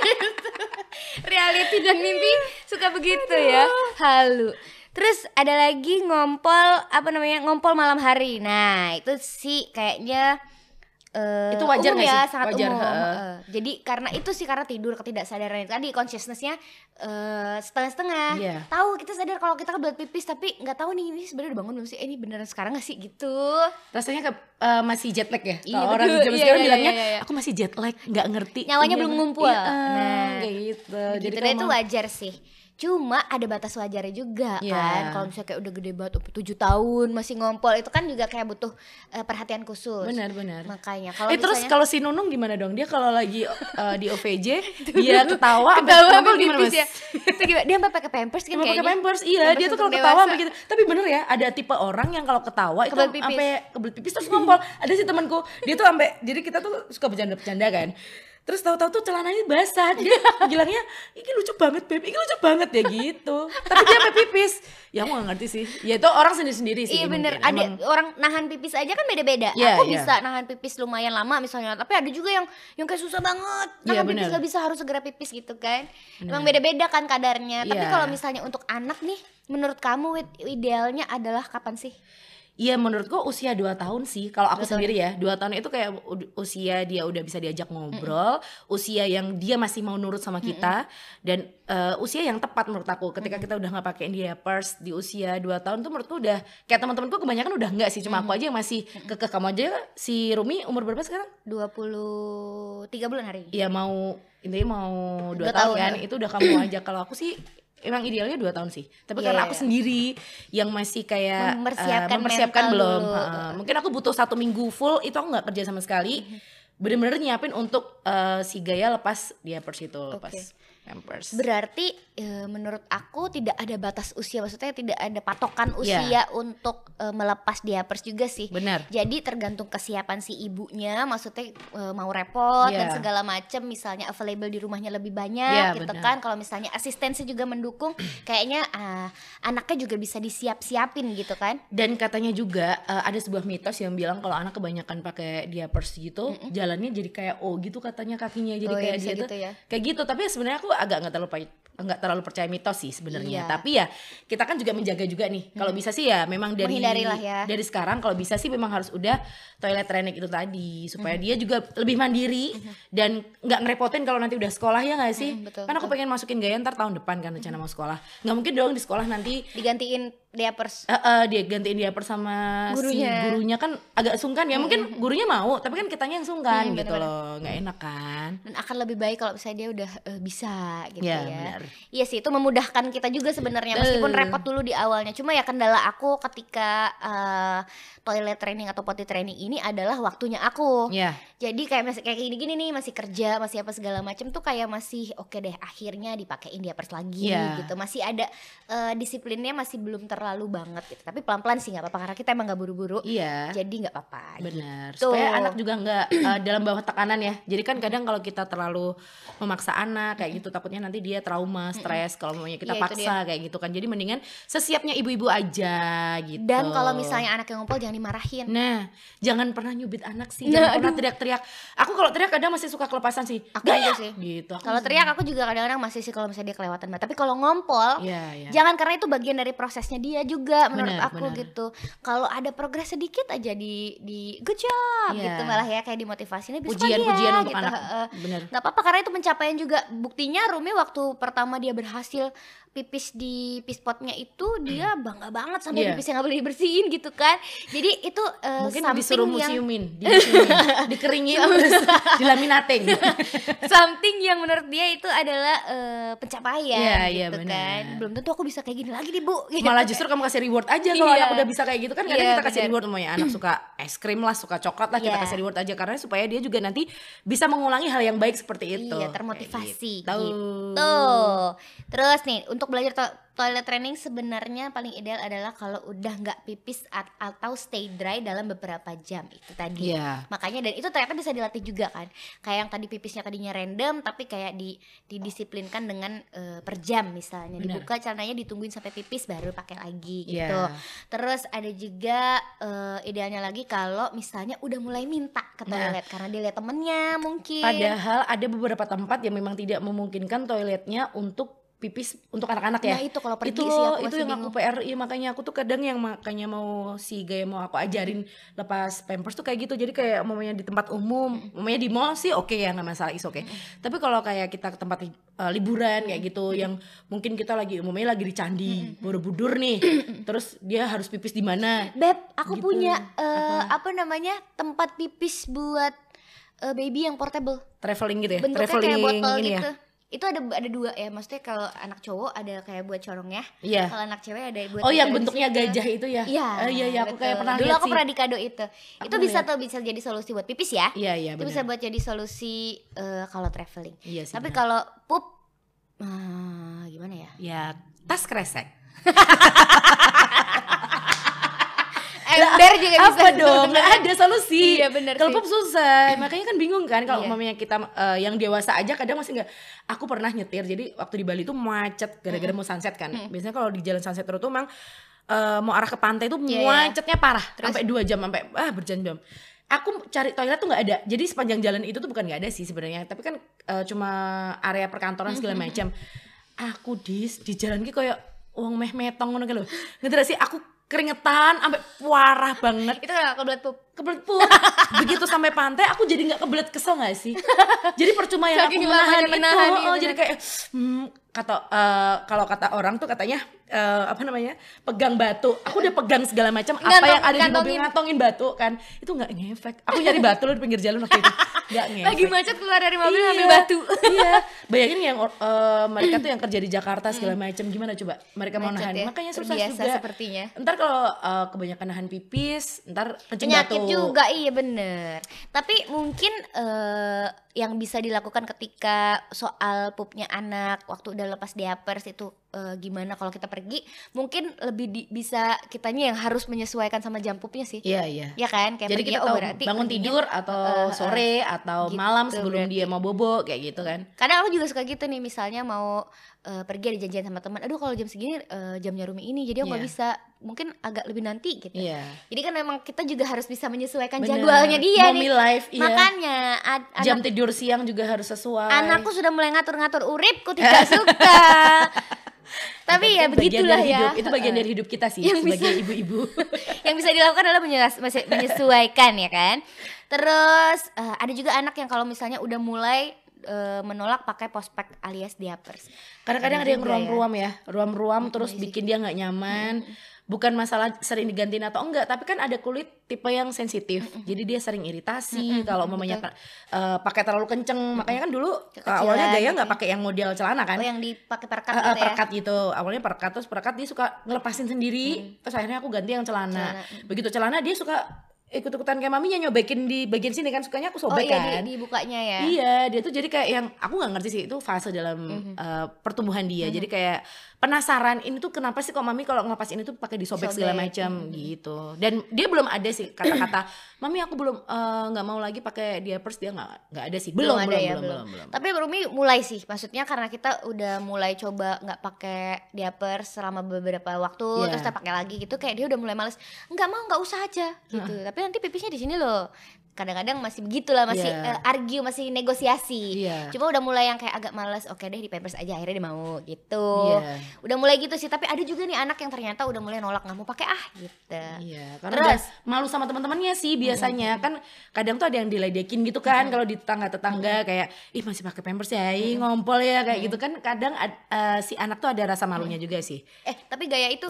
Speaker 1: Reality dan mimpi Suka begitu ya Halu Terus ada lagi ngompol Apa namanya Ngompol malam hari Nah itu sih kayaknya eh,
Speaker 2: Itu wajar
Speaker 1: umum
Speaker 2: nggak
Speaker 1: ya,
Speaker 2: sih?
Speaker 1: sangat
Speaker 2: Wajar,
Speaker 1: umum. Eh, jadi karena itu sih karena tidur ketidaksadaran tadi consciousnessnya eh, setengah-setengah.
Speaker 2: Iya.
Speaker 1: Tahu kita sadar kalau kita kebelet pipis tapi nggak tahu nih ini sebenarnya udah bangun belum sih? Eh, ini beneran sekarang gak sih gitu?
Speaker 2: Rasanya ke, eh, masih jet lag ya.
Speaker 1: Iya,
Speaker 2: orang
Speaker 1: betul.
Speaker 2: zaman
Speaker 1: Iya,
Speaker 2: sekarang
Speaker 1: iya,
Speaker 2: bilangnya,
Speaker 1: iya, iya.
Speaker 2: aku masih jet lag, nggak ngerti.
Speaker 1: Nyawanya belum ngumpul.
Speaker 2: Iya,
Speaker 1: Nah,
Speaker 2: kayak gitu.
Speaker 1: Jadi
Speaker 2: Jadi
Speaker 1: itu wajar sih. Cuma ada batas wajarnya juga
Speaker 2: Iya.
Speaker 1: kan. Kalau misalnya kayak udah gede banget, umur 7 tahun masih ngompol itu kan juga kayak butuh eh, perhatian khusus.
Speaker 2: benar benar
Speaker 1: Makanya kalau
Speaker 2: eh terus kalau si Nunung gimana dong dia kalau lagi eh, di OVJ dia ketawa
Speaker 1: ketawa sampai
Speaker 2: gimana mas
Speaker 1: ya. Itu gimana? Dia sampai pakai pampers kan
Speaker 2: pakai pampers, iya
Speaker 1: Pampers
Speaker 2: dia tuh kalau ketawa
Speaker 1: dewasa.
Speaker 2: sampai gitu. Tapi bener ya, ada tipe orang yang kalau ketawa itu sampai kebelet pipis terus ngompol. ada sih temanku, dia tuh sampai jadi kita tuh suka bercanda-bercanda kan. Terus tahu-tahu tuh celananya basah. Dia bilangnya, "Ini lucu banget, Beb. Ini lucu banget ya gitu." Tapi dia sampai pipis. Ya aku gak ngerti sih. Ya itu orang sendiri-sendiri sih.
Speaker 1: Iya bener,
Speaker 2: mungkin.
Speaker 1: ada
Speaker 2: Emang-
Speaker 1: orang nahan pipis aja kan beda-beda.
Speaker 2: Iya,
Speaker 1: Aku
Speaker 2: iya.
Speaker 1: bisa nahan pipis lumayan lama misalnya, tapi ada juga yang yang kayak susah banget
Speaker 2: Iya,
Speaker 1: nahan pipis
Speaker 2: bener.
Speaker 1: gak bisa harus segera pipis gitu kan. Emang beda-beda kan kadarnya. Tapi
Speaker 2: Iya.
Speaker 1: kalau misalnya untuk anak nih, menurut kamu idealnya adalah kapan sih?
Speaker 2: Iya menurutku usia 2 tahun sih. Kalau aku
Speaker 1: tahun
Speaker 2: sendiri ya 2 tahun itu kayak usia dia udah bisa diajak ngobrol usia yang dia masih mau nurut sama kita dan eh, usia yang tepat menurut aku. Ketika kita udah nggak pakai diapers di usia 2 tahun tuh menurutku udah kayak teman-temanku kebanyakan udah nggak sih. Cuma aku aja yang masih kekeh. Kamu aja si Rumi umur berapa sekarang?
Speaker 1: 23 bulan hari. Ini.
Speaker 2: Iya mau intinya mau 2
Speaker 1: Dua
Speaker 2: tahun,
Speaker 1: tahun.
Speaker 2: kan. Itu udah kamu aja kalau aku sih Emang idealnya 2 tahun sih, tapi
Speaker 1: Iya,
Speaker 2: karena
Speaker 1: iya,
Speaker 2: aku
Speaker 1: iya.
Speaker 2: sendiri yang masih kayak
Speaker 1: Mempersiapkan
Speaker 2: eh, mempersiapkan
Speaker 1: mental
Speaker 2: belum,
Speaker 1: dulu.
Speaker 2: Heeh. mungkin aku butuh satu minggu full itu aku nggak kerja sama sekali,
Speaker 1: Mhm.
Speaker 2: bener-bener nyiapin untuk eh, si Gaya lepas diapers itu, lepas
Speaker 1: Oke.
Speaker 2: Pampers.
Speaker 1: Berarti e, menurut aku tidak ada batas usia, maksudnya tidak ada patokan
Speaker 2: Iya.
Speaker 1: usia untuk e, melepas diapers juga sih.
Speaker 2: Benar.
Speaker 1: Jadi tergantung kesiapan si ibunya, maksudnya e, mau repot dan
Speaker 2: Iya.
Speaker 1: segala macam, misalnya available di rumahnya lebih banyak,
Speaker 2: Iya,
Speaker 1: gitu kan. Kalau misalnya asistensi juga mendukung, kayaknya ah, anaknya juga bisa disiap-siapin gitu kan.
Speaker 2: Dan katanya juga eh, ada sebuah mitos yang bilang kalau anak kebanyakan pakai diapers gitu, jalannya jadi kayak oh gitu katanya kakinya, jadi
Speaker 1: Oh, iya,
Speaker 2: kayak dia tuh
Speaker 1: gitu ya.
Speaker 2: kayak gitu. Tapi sebenarnya aku agak nggak terlalu nggak terlalu percaya mitos sih sebenarnya.
Speaker 1: Iya.
Speaker 2: Tapi ya kita kan juga menjaga juga nih. Kalau bisa sih ya memang dari
Speaker 1: ya.
Speaker 2: dari sekarang kalau bisa sih memang harus udah toilet training itu tadi supaya dia juga lebih mandiri dan nggak ngerepotin kalau nanti udah sekolah ya nggak sih?
Speaker 1: Mm, betul,
Speaker 2: kan aku pengen masukin gaya ntar tahun depan kan rencana mau sekolah. Nggak mungkin dong di sekolah nanti
Speaker 1: Digantiin diapers.
Speaker 2: Eh, eh, dia gantiin diaper sama
Speaker 1: Gurunya.
Speaker 2: si gurunya kan agak sungkan ya mungkin gurunya mau tapi kan kitanya yang sungkan
Speaker 1: Hmm,
Speaker 2: gitu loh nggak enak kan
Speaker 1: dan akan lebih baik kalau misalnya dia udah eh, bisa gitu
Speaker 2: Ya,
Speaker 1: ya. Iya sih itu memudahkan kita juga sebenarnya meskipun repot dulu di awalnya. Cuma ya kendala aku ketika eh, toilet training atau potty training ini adalah waktunya aku.
Speaker 2: ya
Speaker 1: Jadi kayak masih kayak gini-gini nih masih kerja masih apa segala macam tuh kayak masih oke deh akhirnya dipakein diapers lagi
Speaker 2: Iya.
Speaker 1: gitu. Masih ada eh, disiplinnya masih belum terlalu banget gitu. Tapi pelan-pelan sih nggak apa-apa karena kita emang nggak buru-buru.
Speaker 2: iya
Speaker 1: Jadi nggak apa-apa.
Speaker 2: benar
Speaker 1: gitu.
Speaker 2: supaya anak juga nggak eh, dalam bawah tekanan ya jadi kan kadang kalau kita terlalu memaksa anak kayak gitu takutnya nanti dia trauma stres kalau maunya kita
Speaker 1: itu
Speaker 2: paksa kayak gitu kan jadi mendingan sesiapnya ibu-ibu aja gitu
Speaker 1: Dan kalau misalnya anak yang ngumpul jangan dimarahin.
Speaker 2: Nah, jangan pernah nyubit anak sih,
Speaker 1: Nah,
Speaker 2: jangan pernah teriak-teriak. Aku kalau teriak kadang masih suka kelepasan sih.
Speaker 1: Aku
Speaker 2: Gaya!
Speaker 1: juga sih.
Speaker 2: Gitu.
Speaker 1: Kalau teriak aku juga kadang-kadang masih sih kalau misalnya dia kelewatan banget. Tapi kalau ngompol,
Speaker 2: Iya, iya.
Speaker 1: jangan karena itu bagian dari prosesnya dia juga menurut
Speaker 2: Benar,
Speaker 1: aku
Speaker 2: benar.
Speaker 1: gitu. Kalau ada progres sedikit aja di di good job
Speaker 2: Iya.
Speaker 1: gitu malah ya kayak dimotivasinya bisa
Speaker 2: Pujian-pujian
Speaker 1: dia,
Speaker 2: untuk
Speaker 1: gitu.
Speaker 2: anak.
Speaker 1: Heeh.
Speaker 2: Bener.
Speaker 1: Nggak apa-apa karena itu pencapaian juga. Buktinya Rumi waktu pertama dia berhasil pipis di pispotnya itu dia bangga banget sampai
Speaker 2: Iya.
Speaker 1: pipisnya nggak boleh dibersihin gitu kan. Jadi itu eh,
Speaker 2: Mungkin disuruh
Speaker 1: yang
Speaker 2: museumin, dimuseumin, dikeringin terus dilaminating.
Speaker 1: something yang menurut dia itu adalah eh, pencapaian
Speaker 2: Iya, iya,
Speaker 1: gitu
Speaker 2: benar.
Speaker 1: kan. Belum tentu aku bisa kayak gini lagi nih, Bu. Gitu.
Speaker 2: Malah justru kamu kasih reward aja kalau
Speaker 1: Iya.
Speaker 2: anak udah bisa kayak gitu kan kadang
Speaker 1: Iya,
Speaker 2: kita kasih
Speaker 1: benar.
Speaker 2: reward semuanya anak suka es krim lah, suka coklat lah kita
Speaker 1: Iya.
Speaker 2: kasih reward aja karena supaya dia juga nanti bisa mengulangi hal yang baik seperti itu.
Speaker 1: Iya, termotivasi
Speaker 2: Kayak
Speaker 1: gitu.
Speaker 2: gitu.
Speaker 1: Terus nih, untuk belajar to- toilet training sebenarnya paling ideal adalah kalau udah nggak pipis at- atau stay dry dalam beberapa jam itu tadi.
Speaker 2: Iya.
Speaker 1: Makanya dan itu ternyata bisa dilatih juga kan. Kayak yang tadi pipisnya tadinya random tapi kayak di didisiplinkan dengan eh, per jam misalnya.
Speaker 2: Benar.
Speaker 1: Dibuka celananya ditungguin sampai pipis baru pakai lagi gitu. Terus ada juga eh, idealnya lagi kalau misalnya udah mulai minta ke
Speaker 2: Nah.
Speaker 1: toilet karena dia lihat temennya mungkin.
Speaker 2: Padahal ada beberapa tempat yang memang tidak memungkinkan toiletnya untuk pipis untuk anak-anak ya.
Speaker 1: Nah itu kalau pergi
Speaker 2: itu
Speaker 1: sih aku
Speaker 2: itu yang
Speaker 1: bingung.
Speaker 2: aku PR iya makanya aku tuh kadang yang makanya mau si gaya mau aku ajarin lepas pampers tuh kayak gitu jadi kayak umumnya di tempat umum umumnya di mall sih oke ya nggak masalah is oke tapi kalau kayak kita ke tempat uh, liburan kayak gitu yang mungkin kita lagi umumnya lagi di candi borobudur nih terus dia harus pipis di mana
Speaker 1: Beb, aku
Speaker 2: Gitu.
Speaker 1: punya eh, apa? namanya tempat pipis buat eh, baby yang portable.
Speaker 2: traveling gitu ya
Speaker 1: Bentuknya
Speaker 2: traveling
Speaker 1: kayak botol
Speaker 2: ini
Speaker 1: gitu.
Speaker 2: ya
Speaker 1: itu ada ada dua ya maksudnya kalau anak cowok ada kayak buat corongnya
Speaker 2: Iya.
Speaker 1: kalau anak cewek ada buat
Speaker 2: Oh, yang bentuknya gajah itu ya?
Speaker 1: Iya,
Speaker 2: Oh, iya, iya, aku kayak pernah
Speaker 1: Dulu aku pernah di kado itu. itu
Speaker 2: Aku
Speaker 1: bisa
Speaker 2: lihat.
Speaker 1: tuh bisa jadi solusi buat pipis ya.
Speaker 2: Iya, iya,
Speaker 1: itu bisa buat jadi solusi eh, kalau traveling.
Speaker 2: Iya sih.
Speaker 1: Tapi kalau pup ah, gimana ya?
Speaker 2: ya tas kresek.
Speaker 1: Ember juga bisa.
Speaker 2: Apa dong? Nggak ada solusi.
Speaker 1: Iya, bener
Speaker 2: Kalau pop susah. Makanya kan bingung kan kalau
Speaker 1: Iya.
Speaker 2: umpamanya kita eh, yang dewasa aja kadang masih nggak. Aku pernah nyetir. Jadi waktu di Bali tuh macet gara-gara mau sunset kan. Biasanya kalau di jalan sunset terus tuh emang eh, mau arah ke pantai tuh
Speaker 1: Iya, iya.
Speaker 2: macetnya parah.
Speaker 1: Terus?
Speaker 2: Sampai dua jam sampai ah berjam-jam. Aku cari toilet tuh nggak ada. Jadi sepanjang jalan itu tuh bukan nggak ada sih sebenarnya. Tapi kan eh, cuma area perkantoran segala macam. Aku dis di jalan ki kayak uang meh metong ngono lho. Ngerti sih aku keringetan sampai parah banget
Speaker 1: Itu kalau kebelet pup.
Speaker 2: Kebelet pun begitu sampai pantai aku jadi nggak kebelet kesel nggak sih? Jadi percuma yang
Speaker 1: Saking
Speaker 2: aku menahan
Speaker 1: lamanya
Speaker 2: itu
Speaker 1: menahan, iya
Speaker 2: oh,
Speaker 1: bener.
Speaker 2: jadi kayak hmm, kata eh, kalau kata orang tuh katanya eh, apa namanya pegang batu. Aku udah pegang segala macam apa
Speaker 1: Ngantong-
Speaker 2: yang ada di mobil
Speaker 1: ngantongin.
Speaker 2: batu kan. Itu nggak ngefek. Aku nyari batu loh di pinggir jalan waktu itu. Nggak ngefek.
Speaker 1: Lagi macet keluar dari mobil
Speaker 2: Iya,
Speaker 1: ambil batu.
Speaker 2: iya. Bayangin yang eh, mereka tuh yang kerja di Jakarta segala macam gimana coba? Mereka mau
Speaker 1: Macet
Speaker 2: nahan.
Speaker 1: ya,
Speaker 2: makanya susah
Speaker 1: terbiasa
Speaker 2: juga.
Speaker 1: sepertinya.
Speaker 2: ntar kalau eh, kebanyakan nahan pipis ntar kencing
Speaker 1: penyakit
Speaker 2: batu.
Speaker 1: Juga iya bener. Tapi mungkin eh, yang bisa dilakukan ketika soal pupnya anak waktu udah lepas diapers itu eh, gimana kalau kita pergi mungkin lebih di- bisa kitanya yang harus menyesuaikan sama jam pupnya sih
Speaker 2: Iya iya.
Speaker 1: ya kan kayak
Speaker 2: Jadi
Speaker 1: pergi,
Speaker 2: kita
Speaker 1: oh berarti
Speaker 2: bangun tidur atau
Speaker 1: eh, eh,
Speaker 2: sore atau
Speaker 1: gitu
Speaker 2: malam sebelum
Speaker 1: berarti.
Speaker 2: dia mau bobo kayak gitu kan.
Speaker 1: kadang aku juga suka gitu nih misalnya mau eh, pergi ada janjian sama teman aduh kalau jam segini eh, jamnya Rumi ini jadi aku nggak
Speaker 2: Iya.
Speaker 1: bisa mungkin agak lebih nanti gitu
Speaker 2: Iya.
Speaker 1: jadi kan memang kita juga harus bisa menyesuaikan
Speaker 2: Bener.
Speaker 1: jadwalnya dia
Speaker 2: Mommy
Speaker 1: nih
Speaker 2: life iya.
Speaker 1: makanya ad-
Speaker 2: Jam
Speaker 1: anak-
Speaker 2: tidur siang juga harus sesuai.
Speaker 1: anakku sudah mulai ngatur-ngatur uripku tidak suka tapi ya
Speaker 2: bagian
Speaker 1: begitulah ya
Speaker 2: hidup. Itu bagian dari hidup kita sih
Speaker 1: Yang
Speaker 2: sebagai ibu-ibu.
Speaker 1: yang bisa dilakukan adalah menyes- menye- menyesuaikan ya kan terus eh, ada juga anak yang kalau misalnya udah mulai eh, menolak pakai pospek alias diapers
Speaker 2: Kadang-kadang
Speaker 1: Ada
Speaker 2: ada yang
Speaker 1: juga ya.
Speaker 2: ruam-ruam ya, ruam-ruam terus bikin dia nggak nyaman. Bukan masalah sering digantiin atau enggak, tapi kan ada kulit tipe yang sensitif. Jadi dia sering iritasi kalau mamanya pakai terlalu kenceng. Makanya kan dulu
Speaker 1: Kekecilan
Speaker 2: awalnya Gaya
Speaker 1: gitu
Speaker 2: nggak
Speaker 1: ya.
Speaker 2: pakai yang model celana kan.
Speaker 1: oh yang dipakai perkat
Speaker 2: Eh, eh,
Speaker 1: gitu ya?
Speaker 2: gitu. Awalnya perekat terus perekat dia suka ngelepasin sendiri. Terus akhirnya aku ganti yang celana,
Speaker 1: Celana,
Speaker 2: begitu celana dia suka ikut-ikutan kayak maminya nyobekin di bagian sini kan. Sukanya aku
Speaker 1: oh
Speaker 2: sobek
Speaker 1: iya
Speaker 2: kan.
Speaker 1: di, dibukanya ya?
Speaker 2: Iya, dia tuh jadi kayak yang aku nggak ngerti sih itu fase dalam
Speaker 1: Mhm.
Speaker 2: eh, pertumbuhan dia. Jadi kayak penasaran ini tuh kenapa sih kok mami kalau ngelepas ini tuh pakai disobek segala
Speaker 1: Sobek,
Speaker 2: macam gitu. Dan dia belum ada sih kata-kata mami aku belum eh, nggak mau lagi pakai diapers dia nggak nggak ada sih. Belum
Speaker 1: ada
Speaker 2: belum
Speaker 1: ya,
Speaker 2: belum, belum, belum.
Speaker 1: Tapi Rumi mulai sih, maksudnya karena kita udah mulai coba nggak pakai diapers selama beberapa waktu,
Speaker 2: Iya.
Speaker 1: terus kita pakai lagi gitu, kayak dia udah mulai males. Nggak mau, nggak usah aja gitu. Tapi nanti pipisnya di sini loh. Kadang-kadang masih begitulah, masih
Speaker 2: Iya.
Speaker 1: eh, argue, masih negosiasi.
Speaker 2: Iya.
Speaker 1: Cuma udah mulai yang kayak agak males. Oke deh di pampers aja, akhirnya dia mau gitu.
Speaker 2: Iya.
Speaker 1: Udah mulai gitu sih. Tapi ada juga nih anak yang ternyata udah mulai nolak nggak mau pakai ah gitu.
Speaker 2: Iya, karena
Speaker 1: Terus?
Speaker 2: malu sama teman-temannya sih biasanya kan kadang tuh ada yang diledekin gitu kan kalau di tetangga-tetangga kayak ih masih pakai pampers ya, ih ngompol ya kayak gitu kan kadang ad- eh, si anak tuh ada rasa malunya juga sih.
Speaker 1: Eh tapi gaya itu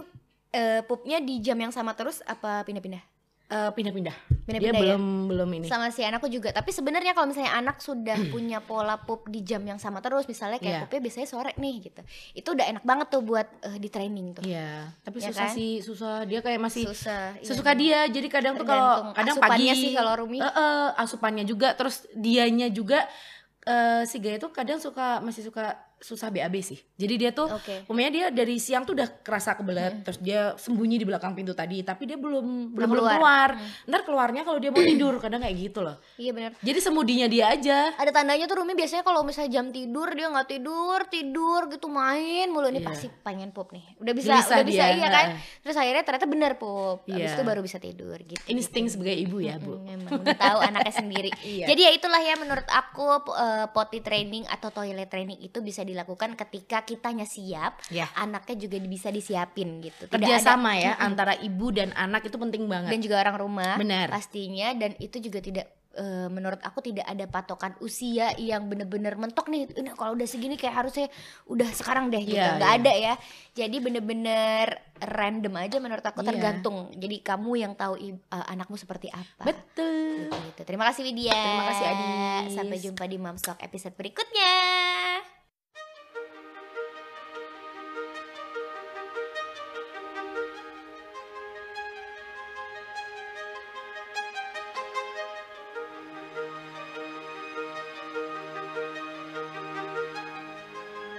Speaker 1: eh, pupnya di jam yang sama terus apa pindah-pindah?
Speaker 2: Eh, pindah-pindah. Dia
Speaker 1: Pindah-pindah ya?
Speaker 2: belum belum ini.
Speaker 1: sama si anakku juga tapi sebenarnya kalau misalnya anak sudah punya pola pup di jam yang sama terus misalnya kayak
Speaker 2: Iya.
Speaker 1: pupnya biasanya sore nih gitu itu udah enak banget tuh buat eh, di training tuh
Speaker 2: Iya, tapi
Speaker 1: Ya
Speaker 2: susah
Speaker 1: kan?
Speaker 2: sih, susah. Dia kayak masih
Speaker 1: susah iya.
Speaker 2: sesuka dia. Jadi kadang tuh kalau kadang pagi
Speaker 1: sih kalau Rumi.
Speaker 2: Eh, eh, asupannya juga terus dianya juga eh, si Gaya tuh kadang suka masih suka susah BAB sih. Jadi dia tuh
Speaker 1: Oke.
Speaker 2: Umpamanya dia dari siang tuh udah kerasa kebelet, terus dia sembunyi di belakang pintu tadi, tapi dia belum belum belum
Speaker 1: keluar.
Speaker 2: keluar. Ntar keluarnya kalau dia mau tidur, kadang kayak gitu loh.
Speaker 1: iya benar
Speaker 2: Jadi semudinya dia aja.
Speaker 1: ada tandanya tuh Rumi biasanya kalau misalnya jam tidur dia nggak tidur tidur gitu main mulu ini
Speaker 2: Iya.
Speaker 1: pasti pengen pup nih udah bisa
Speaker 2: Gelisah
Speaker 1: udah bisa
Speaker 2: dia,
Speaker 1: iya kan terus akhirnya ternyata benar pup habis
Speaker 2: Iya.
Speaker 1: itu baru bisa tidur gitu
Speaker 2: Insting sebagai ibu ya, Bu.
Speaker 1: Hmm, Emang udah tahu anaknya sendiri.
Speaker 2: Iya.
Speaker 1: Jadi ya itulah ya menurut aku eh, potty training atau toilet training itu bisa dilakukan ketika kitanya siap,
Speaker 2: Ya.
Speaker 1: anaknya juga bisa disiapin gitu. Tidak
Speaker 2: Kerja
Speaker 1: ada-
Speaker 2: sama ya antara ibu dan anak itu penting banget.
Speaker 1: dan juga orang rumah
Speaker 2: Benar.
Speaker 1: pastinya dan itu juga tidak eh, menurut aku tidak ada patokan usia yang bener-bener mentok nih ini kalau udah segini kayak harusnya udah sekarang deh gitu
Speaker 2: Iya,
Speaker 1: nggak
Speaker 2: iya.
Speaker 1: ada ya jadi bener-bener random aja menurut aku
Speaker 2: Iya.
Speaker 1: tergantung jadi kamu yang tahu eh, anakmu seperti apa
Speaker 2: Betul.
Speaker 1: Gitu. Terima kasih Widya.
Speaker 2: Terima kasih, Adis.
Speaker 1: Sampai jumpa di Mom's Talk episode berikutnya.